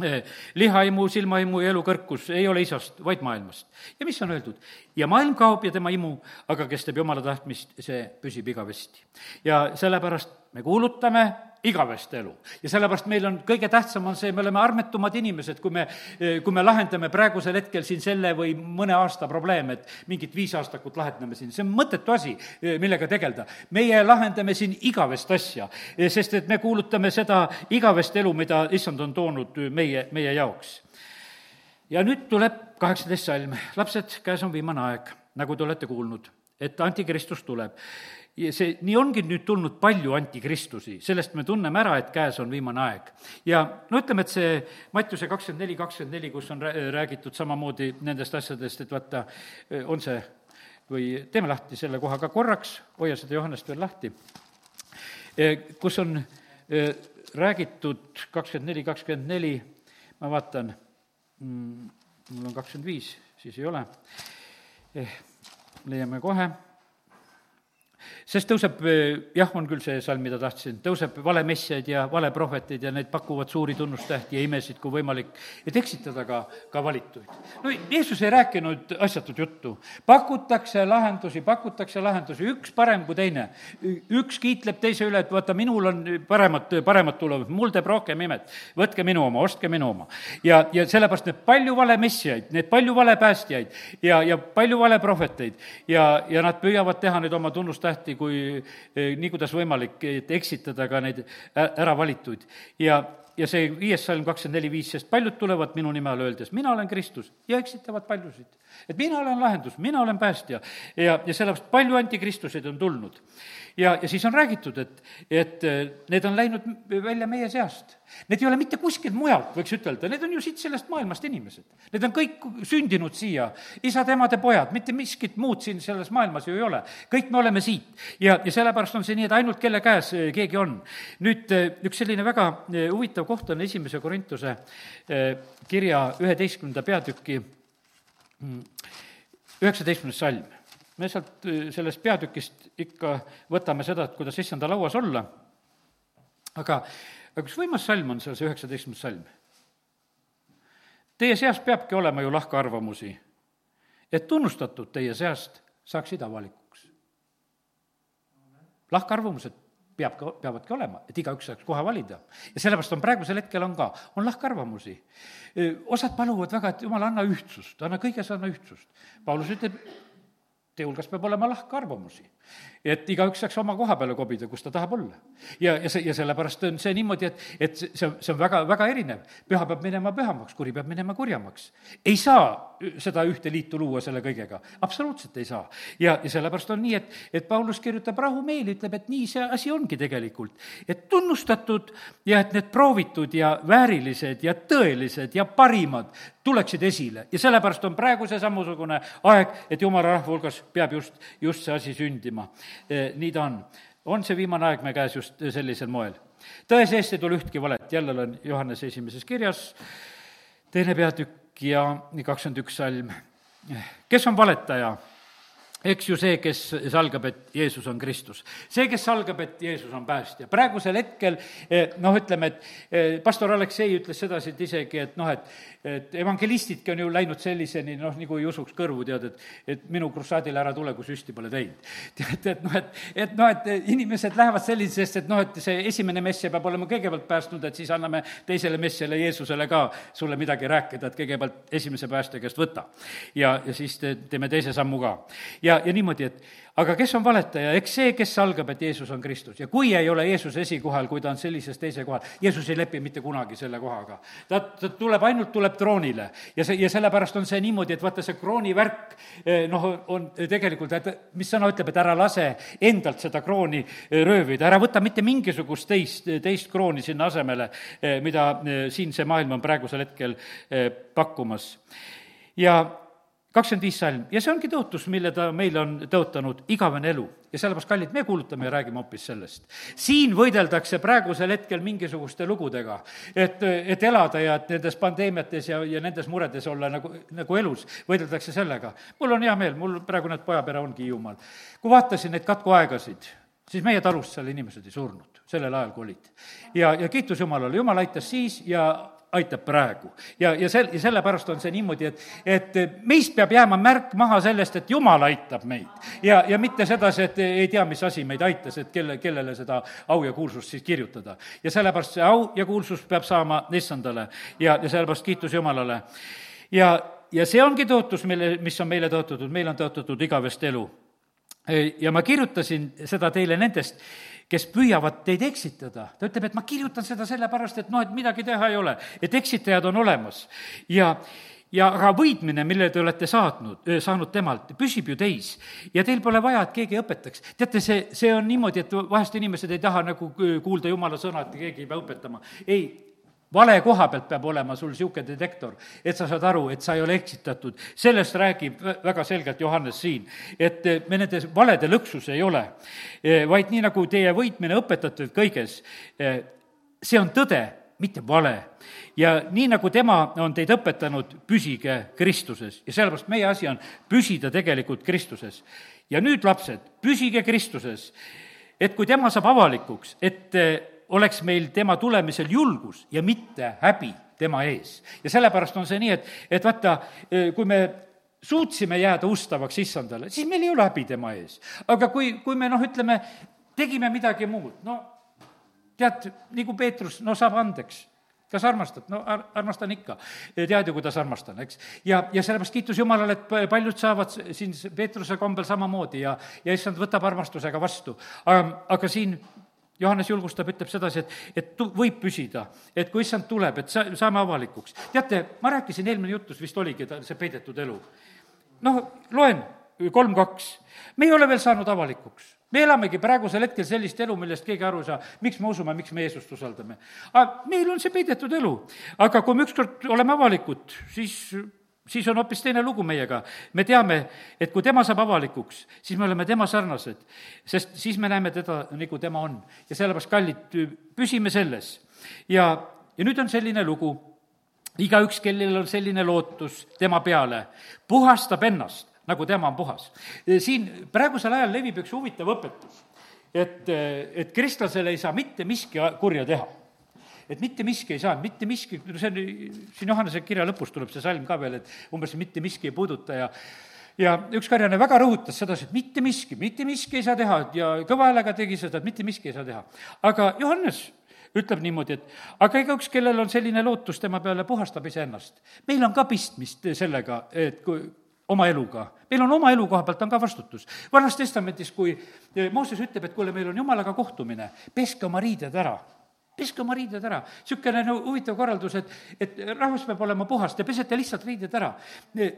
e, lihaimu, silmaimu ja elukõrkus ei ole isast, vaid maailmast. ja mis on öeldud? ja maailm kaob ja tema imu, aga kes teeb jumala tahtmist, see püsib igavesti. ja sellepärast me kuulutame igavest elu. ja sellepärast meil on, kõige tähtsam on see, me oleme armetumad inimesed, kui me, kui me lahendame praegusel hetkel siin selle või mõne aasta probleeme, et mingit viisaastakut lahendame siin, see on mõttetu asi, millega tegeleda. meie lahendame siin igavest asja, sest et me kuulutame seda igavest elu, mida issand on toonud meie, meie jaoks. ja nüüd tuleb kaheksateist salm, lapsed, käes on viimane aeg, nagu te olete kuulnud, et antikristus tuleb see, nii ongi nüüd tulnud palju antikristusi, sellest me tunneme ära, et käes on viimane aeg. ja no ütleme, et see Mattiuse kakskümmend neli, kakskümmend neli, kus on räägitud samamoodi nendest asjadest, et vaata, on see, või teeme lahti selle koha ka korraks, hoia seda Johannest veel lahti, kus on räägitud kakskümmend neli, kakskümmend neli, ma vaatan, mm, mul on kakskümmend viis, siis ei ole, eh, leiame kohe sest tõuseb, eh, jah, on küll see salm, mida tahtsin, tõuseb valemessiaid ja valeprohveteid ja need pakuvad suuri tunnustähti ja imesid, kui võimalik, et eksitada ka, ka valituid. no Jeesus ei rääkinud asjatut juttu. pakutakse lahendusi, pakutakse lahendusi, üks parem kui teine. üks kiitleb teise üle, et vaata, minul on paremad, paremad tulevad, mul teeb rohkem imet. võtke minu oma, ostke minu oma. ja, ja sellepärast need palju valemessiaid, need palju valepäästjaid ja, ja palju valeprohveteid ja, ja nad püüavad teha neid oma tunnustähti lahti, kui eh, nii, kuidas võimalik, et eksitada ka neid äravalituid. ja, ja see viies salm kakskümmend neli viis, sest paljud tulevad minu nime all öeldes, mina olen Kristus ja eksitavad paljusid. et mina olen lahendus, mina olen päästja ja, ja sellepärast palju antikristuseid on tulnud ja, ja siis on räägitud, et, et äh, need on läinud välja meie seast. Need ei ole mitte kuskilt mujalt, võiks ütelda, need on ju siit sellest maailmast inimesed. Need on kõik sündinud siia, isad-emade pojad, mitte miskit muud siin selles maailmas ju ei ole. kõik me oleme siit ja, ja sellepärast on see nii, et ainult kelle käes äh, keegi on. nüüd äh, üks selline väga huvitav koht on esimese Korintuse kirja üheteistkümnenda peatüki mm, üheksateistkümnes salm me sealt sellest peatükist ikka võtame seda, et kuidas issanda lauas olla, aga, aga üks võimas salm on seal, see üheksateistkümnes salm. Teie seas peabki olema ju lahkarvamusi, et tunnustatud teie seast saaksid avalikuks. lahkarvamused peab ka, peavadki olema, et igaüks saaks kohe valida. ja sellepärast on praegusel hetkel on ka, on lahkarvamusi. osad paluvad väga, et jumal, anna ühtsust, anna kõiges, anna ühtsust. Paulus ütleb, Teie hulgas peab olema lahkarvamusi et igaüks saaks oma koha peale kobida, kus ta tahab olla. ja, ja see, ja sellepärast on see niimoodi, et, et see, see on väga, väga erinev. püha peab minema pühamaks, kuri peab minema kurjamaks. ei saa seda ühte liitu luua selle kõigega, absoluutselt ei saa. ja, ja sellepärast on nii, et, et Paulus kirjutab rahumeeli, ütleb, et nii see asi ongi tegelikult. et tunnustatud ja et need proovitud ja väärilised ja tõelised ja parimad tuleksid esile ja sellepärast on praegu see samasugune aeg, et jumala rahva hulgas peab just, just see asi sündima Eh, nii ta on. on see viimane aeg me käes just sellisel moel. tõe seest ei tule ühtki valet, jälle olen Johannese esimeses kirjas, teine peatükk ja kakskümmend üks salm. kes on valetaja? Eks ju see, kes salgab, et Jeesus on Kristus. see, kes salgab, et Jeesus on päästja. praegusel hetkel eh, noh, ütleme, et eh, pastor Aleksei ütles sedasi, et isegi, et noh, et et evangelistidki on ju läinud selliseni, noh, nagu ei usuks kõrvu, tead, et et minu krussaadile ära tule, kui süsti pole teinud. tead, et noh, et, et noh, et inimesed lähevad sellisest, et noh, et see esimene messija peab olema kõigepealt päästnud, et siis anname teisele messijale, Jeesusele ka sulle midagi rääkida, et kõigepealt esimese päästja käest võta. ja, ja siis te, teeme teise sammu ka. ja ja, ja niimoodi, et aga kes on valetaja, eks see, kes algab, et Jeesus on Kristus ja kui ei ole Jeesus esikohal, kui ta on sellises teise kohal, Jeesus ei lepi mitte kunagi selle kohaga. ta, ta tuleb, ainult tuleb troonile ja see, ja sellepärast on see niimoodi, et vaata, see kroonivärk eh, noh, on tegelikult, et mis sõna ütleb, et ära lase endalt seda krooni eh, röövida, ära võta mitte mingisugust teist, teist krooni sinna asemele, eh, mida siin see maailm on praegusel hetkel pakkumas. ja kakskümmend viis salm ja see ongi tõotus, mille ta meile on tõotanud, igavene elu. ja sellepärast, kallid, me kuulutame ja räägime hoopis sellest. siin võideldakse praegusel hetkel mingisuguste lugudega, et, et elada ja et nendes pandeemiates ja, ja nendes muredes olla nagu, nagu elus, võideldakse sellega. mul on hea meel, mul praegu need pojapere ongi Hiiumaal. kui vaatasin neid katkuaegasid, siis meie talust seal inimesed ei surnud sellel ajal, kui olid. ja, ja kiitus Jumalale, Jumal aitas siis ja aitab praegu. ja, ja sel-, ja sellepärast on see niimoodi, et, et meist peab jääma märk maha sellest, et Jumal aitab meid. ja, ja mitte sedasi, et ei tea, mis asi meid aitas, et kelle, kellele seda au ja kuulsust siis kirjutada. ja sellepärast see au ja kuulsus peab saama issandale ja, ja sellepärast kiitus Jumalale. ja, ja see ongi tõotus, mille, mis on meile tõotatud, meile on tõotatud igavest elu. ja ma kirjutasin seda teile nendest kes püüavad teid eksitada. ta ütleb, et ma kirjutan seda sellepärast, et noh, et midagi teha ei ole, et eksitajad on olemas. ja, ja aga võidmine, mille te olete saatnud, saanud temalt, püsib ju teis. ja teil pole vaja, et keegi õpetaks. teate, see, see on niimoodi, et vahest inimesed ei taha nagu kuulda jumala sõna, et keegi ei pea õpetama. ei, vale koha pealt peab olema sul niisugune detektor, et sa saad aru, et sa ei ole eksitatud. sellest räägib väga selgelt Johannes siin, et eh, me nendes valede lõksus ei ole, eh, vaid nii, nagu teie võitmine õpetatud kõiges, eh, see on tõde, mitte vale. ja nii, nagu tema on teid õpetanud, püsige Kristuses ja sellepärast meie asi on püsida tegelikult Kristuses. ja nüüd, lapsed, püsige Kristuses, et kui tema saab avalikuks, et oleks meil tema tulemisel julgus ja mitte häbi tema ees. ja sellepärast on see nii, et, et vaata, kui me suutsime jääda ustavaks issandale, siis meil ei ole häbi tema ees. aga kui, kui me noh, ütleme, tegime midagi muud, no tead, nagu Peetrus, no saab andeks kas armastad? no ar-, armastan ikka. tead ju, kuidas armastan, eks. ja, ja sellepärast kiitus Jumalale, et paljud saavad siin Peetruse kombel samamoodi ja, ja issand võtab armastusega vastu. aga siin Johannes julgustab, ütleb sedasi, et, et tu-, võib püsida, et kui issand tuleb, et sa, saame avalikuks. teate, ma rääkisin eelmine jutus, vist oligi ta, see peidetud elu. noh, loen kolm kaks, me ei ole veel saanud avalikuks me elamegi praegusel hetkel sellist elu, millest keegi aru ei saa, miks me usume, miks me Jeesust usaldame. aga meil on see peidetud elu. aga kui me ükskord oleme avalikud, siis siis on hoopis teine lugu meiega. me teame, et kui tema saab avalikuks, siis me oleme tema sarnased, sest siis me näeme teda, nagu tema on. ja sellepärast, kallid, püsime selles. ja, ja nüüd on selline lugu, igaüks, kellel on selline lootus tema peale, puhastab ennast, nagu tema on puhas. siin praegusel ajal levib üks huvitav õpetus, et, et kristlasele ei saa mitte miski kurja teha et mitte miski ei saanud, mitte miski, see on, siin Johannese kirja lõpus tuleb see salm ka veel, et umbes mitte miski ei puuduta ja ja üks karjane väga rõhutas sedasi, et mitte miski, mitte miski ei saa teha ja kõva häälega tegi seda, et mitte miski ei saa teha. aga Johannes ütleb niimoodi, et aga igaüks, kellel on selline lootus tema peale, puhastab iseennast. meil on ka pistmist sellega, et kui oma eluga. meil on oma elu koha pealt on ka vastutus. vanas testamendis, kui Mooses ütleb, et kuule, meil on jumalaga kohtumine, peske oma riided ära peske oma riided ära. niisugune no huvitav korraldus, et, et rahvas peab olema puhas, te pesete lihtsalt riided ära.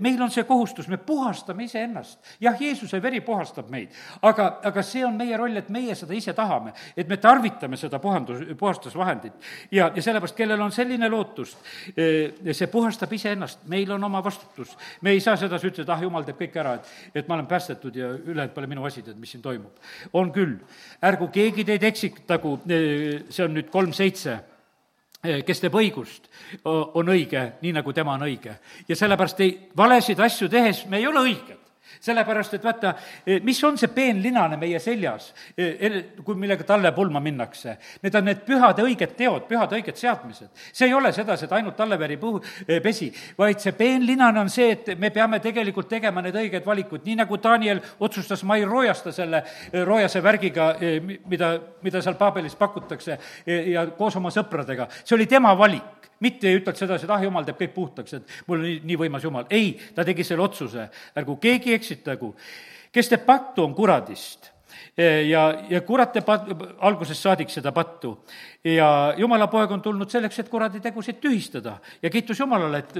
meil on see kohustus, me puhastame iseennast. jah, Jeesuse veri puhastab meid, aga, aga see on meie roll, et meie seda ise tahame, et me tarvitame seda puhandus, puhastusvahendit. ja, ja sellepärast, kellel on selline lootus, eh, see puhastab iseennast, meil on oma vastutus. me ei saa sedasi ütelda, ah, jumal teeb kõik ära, et, et ma olen päästetud ja ülejäänud pole minu asi, tead, mis siin toimub. on küll, ärgu keegi teid eksitagu, eh, see on nüüd kolm kolm seitse kes teeb õigust, on õige, nii nagu tema on õige. ja sellepärast ei, valesid asju tehes me ei ole õiged sellepärast, et vaata, eh, mis on see peenlinane meie seljas, eh, kui, millega talle pulma minnakse. Need on need pühad õiged teod, pühad õiged seadmised. see ei ole sedasi, et ainult talleveri puhu, eh, pesi, vaid see peenlinane on see, et me peame tegelikult tegema need õiged valikud, nii nagu Daniel otsustas, ma ei roojasta selle roojase värgiga, mida, mida seal Paabelis pakutakse ja koos oma sõpradega. see oli tema valik mitte ei ütelnud sedasi, et ah, jumal teeb kõik puhtaks, et mul on nii, nii võimas jumal. ei, ta tegi selle otsuse, ärgu keegi eksitagu kes teeb pattu, on kuradist ja, ja kurat teeb algusest saadik seda pattu. ja jumala poeg on tulnud selleks, et kuradi tegusid tühistada ja kiitus Jumalale, et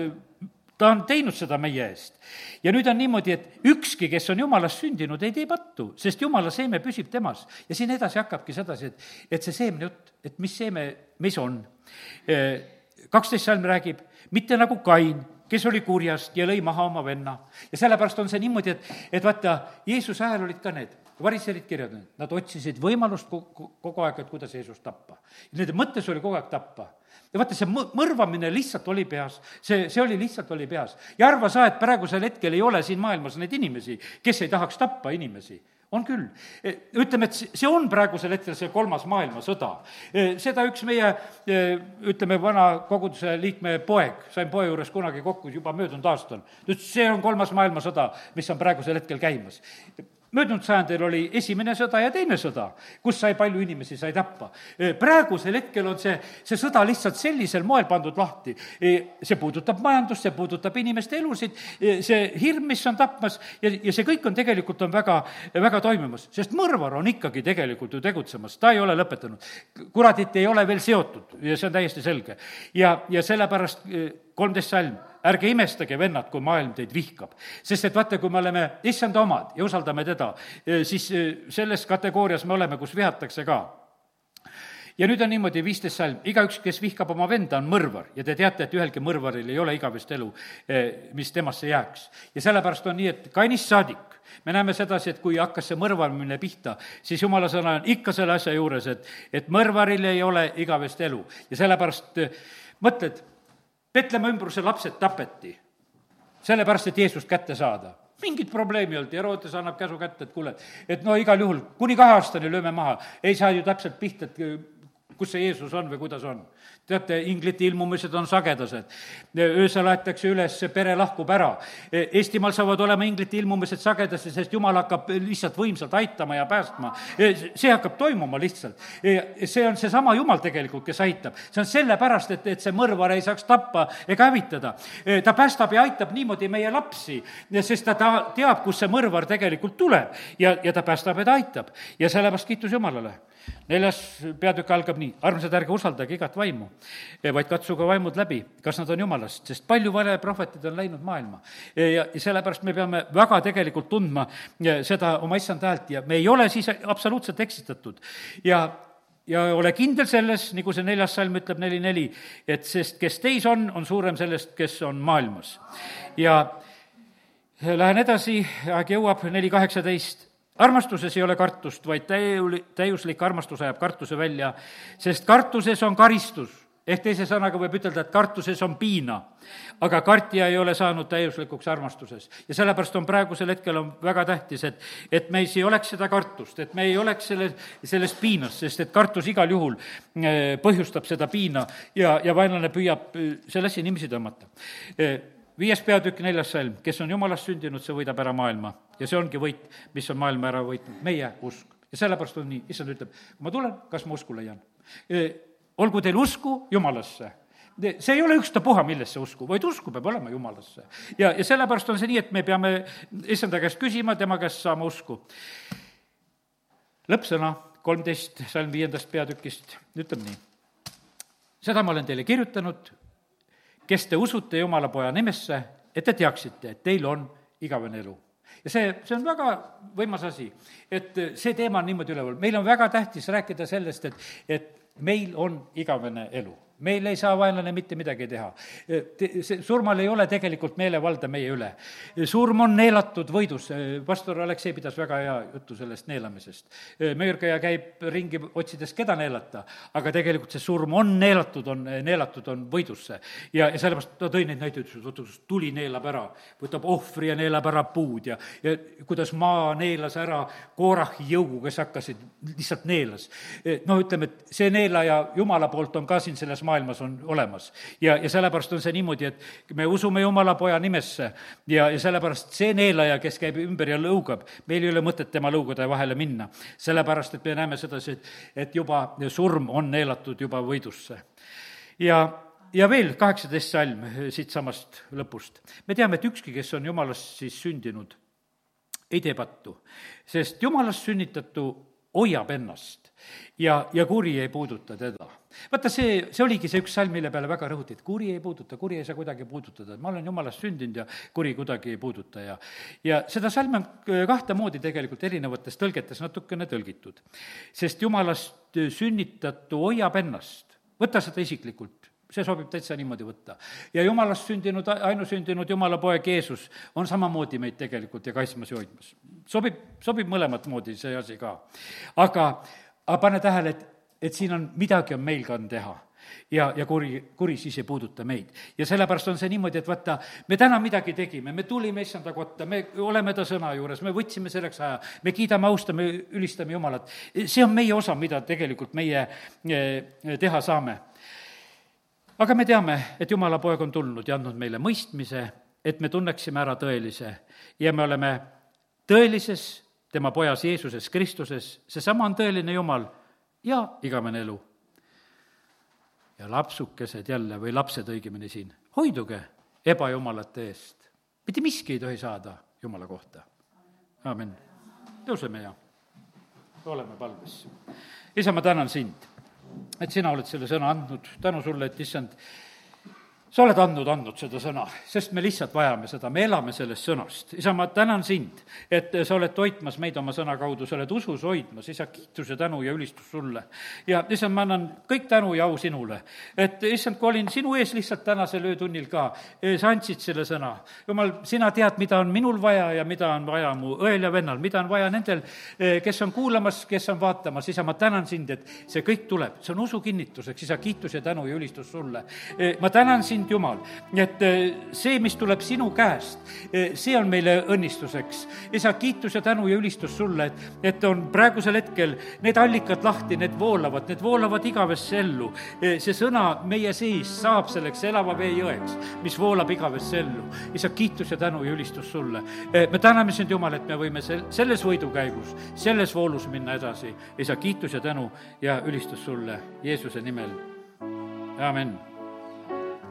ta on teinud seda meie eest. ja nüüd on niimoodi, et ükski, kes on jumalast sündinud, ei tee pattu, sest jumala seeme püsib temas. ja siin edasi hakkabki sedasi, et, et see seemne jutt, et mis seeme meis on. Kaksteist salm räägib, mitte nagu Kain, kes oli kurjast ja lõi maha oma venna. ja sellepärast on see niimoodi, et, et vaata, Jeesuse ajal olid ka need variserid kirjutanud, nad otsisid võimalust kogu, kogu aeg, et kuidas Jeesust tappa. Nende mõttes oli kogu aeg tappa ja vaata, see mõrvamine lihtsalt oli peas, see, see oli lihtsalt, oli peas. ja arva sa, et praegusel hetkel ei ole siin maailmas neid inimesi, kes ei tahaks tappa inimesi on küll. E, ütleme, et see on praegusel hetkel see kolmas maailmasõda. E, seda üks meie, e, ütleme, vana koguduse liikme poeg, sain poe juures kunagi kokku juba möödunud aastal, ta ütles, see on kolmas maailmasõda, mis on praegusel hetkel käimas möödunud sajandil oli esimene sõda ja teine sõda, kus sai palju inimesi, sai tappa. praegusel hetkel on see, see sõda lihtsalt sellisel moel pandud lahti. see puudutab majandust, see puudutab inimeste elusid, see hirm, mis on tapmas ja, ja see kõik on tegelikult, on väga, väga toimimas, sest mõrvar on ikkagi tegelikult ju tegutsemas, ta ei ole lõpetanud. kuradit ei ole veel seotud ja see on täiesti selge. ja, ja sellepärast kolmteist salm, ärge imestage, vennad, kui maailm teid vihkab. sest et vaata, kui me oleme issanda omad ja usaldame teda, eh, siis eh, selles kategoorias me oleme, kus vihatakse ka ja nüüd on niimoodi, viisteist salm, igaüks, kes vihkab oma venda, on mõrvar ja te teate, et ühelgi mõrvaril ei ole igavest elu, eh, mis temasse jääks. ja sellepärast on nii, et kainist saadik me näeme sedasi, et kui hakkas see mõrvamine pihta, siis jumala sõna on ikka selle asja juures, et, et mõrvaril ei ole igavest elu ja sellepärast mõtled, Petlemma ümbruse lapsed tapeti, sellepärast, et Jeesust kätte saada. Mingit probleemi ei olnud, Herodes annab käsu kätte, et kuule, et no igal juhul kuni kahe aastani lööme maha, ei saa ju täpselt pihta, et kus see Jeesus on või kuidas on teate, inglite ilmumised on sagedased. öösel aetakse üles, pere lahkub ära. Eestimaal saavad olema inglite ilmumised sagedasti, sest jumal hakkab lihtsalt võimsalt aitama ja päästma. see hakkab toimuma lihtsalt. see on seesama Jumal tegelikult, kes aitab. see on sellepärast, et, et see mõrvar ei saaks tappa ega hävitada. ta päästab ja aitab niimoodi meie lapsi, sest ta, ta teab, kust see mõrvar tegelikult tuleb ja, ja ta päästab ja ta aitab. ja sellepärast kiitus Jumalale neljas peatükk algab nii, armsad, ärge usaldage igat vaimu, vaid katsuge vaimud läbi, kas nad on jumalast, sest palju valeprohvetid on läinud maailma. ja sellepärast me peame väga tegelikult tundma seda oma issanda häält ja me ei ole siis absoluutselt eksitatud. ja, ja ole kindel selles, nagu see neljas salm ütleb, neli, neli, et sest kes teis on, on suurem sellest, kes on maailmas. ja lähen edasi, aeg jõuab, neli kaheksateist armastuses ei ole kartust, vaid täiul-, täiuslik armastus ajab kartuse välja, sest kartuses on karistus. ehk teise sõnaga võib ütelda, et kartuses on piina, aga kartja ei ole saanud täiuslikuks armastuses. ja sellepärast on praegusel hetkel on väga tähtis, et, et meis ei oleks seda kartust, et me ei oleks selle, selles piinas, sest et kartus igal juhul eh, põhjustab seda piina ja, ja vaenlane püüab eh, selle asja nimisi tõmmata eh, viies peatükk, neljas salm, kes on jumalast sündinud, see võidab ära maailma. ja see ongi võit, mis on maailma ära võitnud, meie usk. ja sellepärast on nii, issand ütleb, kui ma tulen, kas ma usku leian? E, olgu teil usku Jumalasse see ei ole ükstapuha, millesse usku, vaid usku peab olema Jumalasse. ja, ja sellepärast on see nii, et me peame issanda käest küsima, tema käest saama usku. lõppsõna, kolmteist salm viiendast peatükist, ütleb nii. seda ma olen teile kirjutanud kes te usute Jumala poja nimesse, et te teaksite, et teil on igavene elu. ja see, see on väga võimas asi, et see teema on niimoodi üleval, meil on väga tähtis rääkida sellest, et, et meil on igavene elu meil ei saa vaenlane mitte midagi teha. see surmal ei ole tegelikult meelevalda meie üle. surm on neelatud võidus, pastor Aleksei pidas väga hea juttu sellest neelamisest. möörkäija käib ringi otsides, keda neelata, aga tegelikult see surm on neelatud, on, neelatud on võidusse. ja, ja sellepärast ta tõi neid näiteid, ütles, et vaata, kuidas tuli neelab ära, võtab ohvri ja neelab ära puud ja, ja kuidas maa neelas ära Koorahi jõugu, kes hakkasid, lihtsalt neelas. noh, ütleme, et see neelaja Jumala poolt on ka siin selles maailmas on olemas. ja, ja sellepärast on see niimoodi, et me usume Jumala poja nimesse ja, ja sellepärast see neelaja, kes käib ümber ja lõugab, meil ei ole mõtet tema lõugade vahele minna. sellepärast, et me näeme sedasi, et, et juba surm on neelatud juba võidusse. ja ja veel kaheksateist salm siitsamast lõpust. me teame, et ükski, kes on jumalast siis sündinud, ei tee pattu, sest jumalast sünnitatu hoiab ennast ja, ja kuri ei puuduta teda. vaata, see, see oligi see üks salm, mille peale väga rõhuti, et kuri ei puuduta, kuri ei saa kuidagi puudutada, et ma olen jumalast sündinud ja kuri kuidagi ei puuduta ja ja seda salmi on kahte moodi tegelikult erinevates tõlgetes natukene tõlgitud. sest jumalast sünnitatu hoiab ennast, võta seda isiklikult, see sobib täitsa niimoodi võtta. ja jumalast sündinud, ainusündinud jumala poeg Jeesus on samamoodi meid tegelikult ja kaitsmas ja hoidmas. sobib, sobib mõlemat moodi see asi ka. aga aga pane tähele, et, et siin on, midagi on meil ka on teha ja, ja kuri, kuri siis ei puuduta meid. ja sellepärast on see niimoodi, et vaata, me täna midagi tegime, me tulime issanda kotta, me oleme ta sõna juures, me võtsime selleks aja, me kiidame, austame, ülistame Jumalat. see on meie osa, mida tegelikult meie eh, teha saame. aga me teame, et Jumala poeg on tulnud ja andnud meile mõistmise, et me tunneksime ära tõelise ja me oleme tõelises tema pojas Jeesuses Kristuses, seesama on tõeline Jumal ja igavene elu. ja lapsukesed jälle või lapsed õigemini siin, hoiduge ebajumalate eest. mitte miski ei tohi saada Jumala kohta. amin. tõuseme ja oleme palves. isa, ma tänan sind, et sina oled selle sõna andnud, tänu sulle, et issand, sa oled andnud, andnud seda sõna, sest me lihtsalt vajame seda, me elame sellest sõnast. isa, ma tänan sind, et sa oled toitmas meid oma sõna kaudu, sa oled usus hoidmas, isa, kiituse, tänu ja ülistus sulle. ja issand, ma annan kõik tänu ja au sinule. et issand, kui olin sinu ees lihtsalt tänasel öötunnil ka, eh, sa andsid selle sõna. jumal, sina tead, mida on minul vaja ja mida on vaja mu õel ja vennal, mida on vaja nendel, eh, kes on kuulamas, kes on vaatamas, isa, ma tänan sind, et see kõik tuleb, see on usu kinnituseks, isa, kiitus ja tänu ja ülistus sulle. Eh, ma tänan sind, sind, Jumal. et eh, see, mis tuleb sinu käest, eh, see on meile õnnistuseks. isa, kiitus ja tänu ja ülistus sulle, et, et on praegusel hetkel need allikad lahti, need voolavad, need voolavad igavesse ellu. Eh, see sõna meie sees saab selleks elava vee jõeks, mis voolab igavesse ellu. isa, kiitus ja tänu ja ülistus sulle. me täname sind, Jumal, et me võime sel-, selles võidukäigus, selles voolus minna edasi. isa, kiitus ja tänu ja ülistus sulle Jeesuse nimel. amin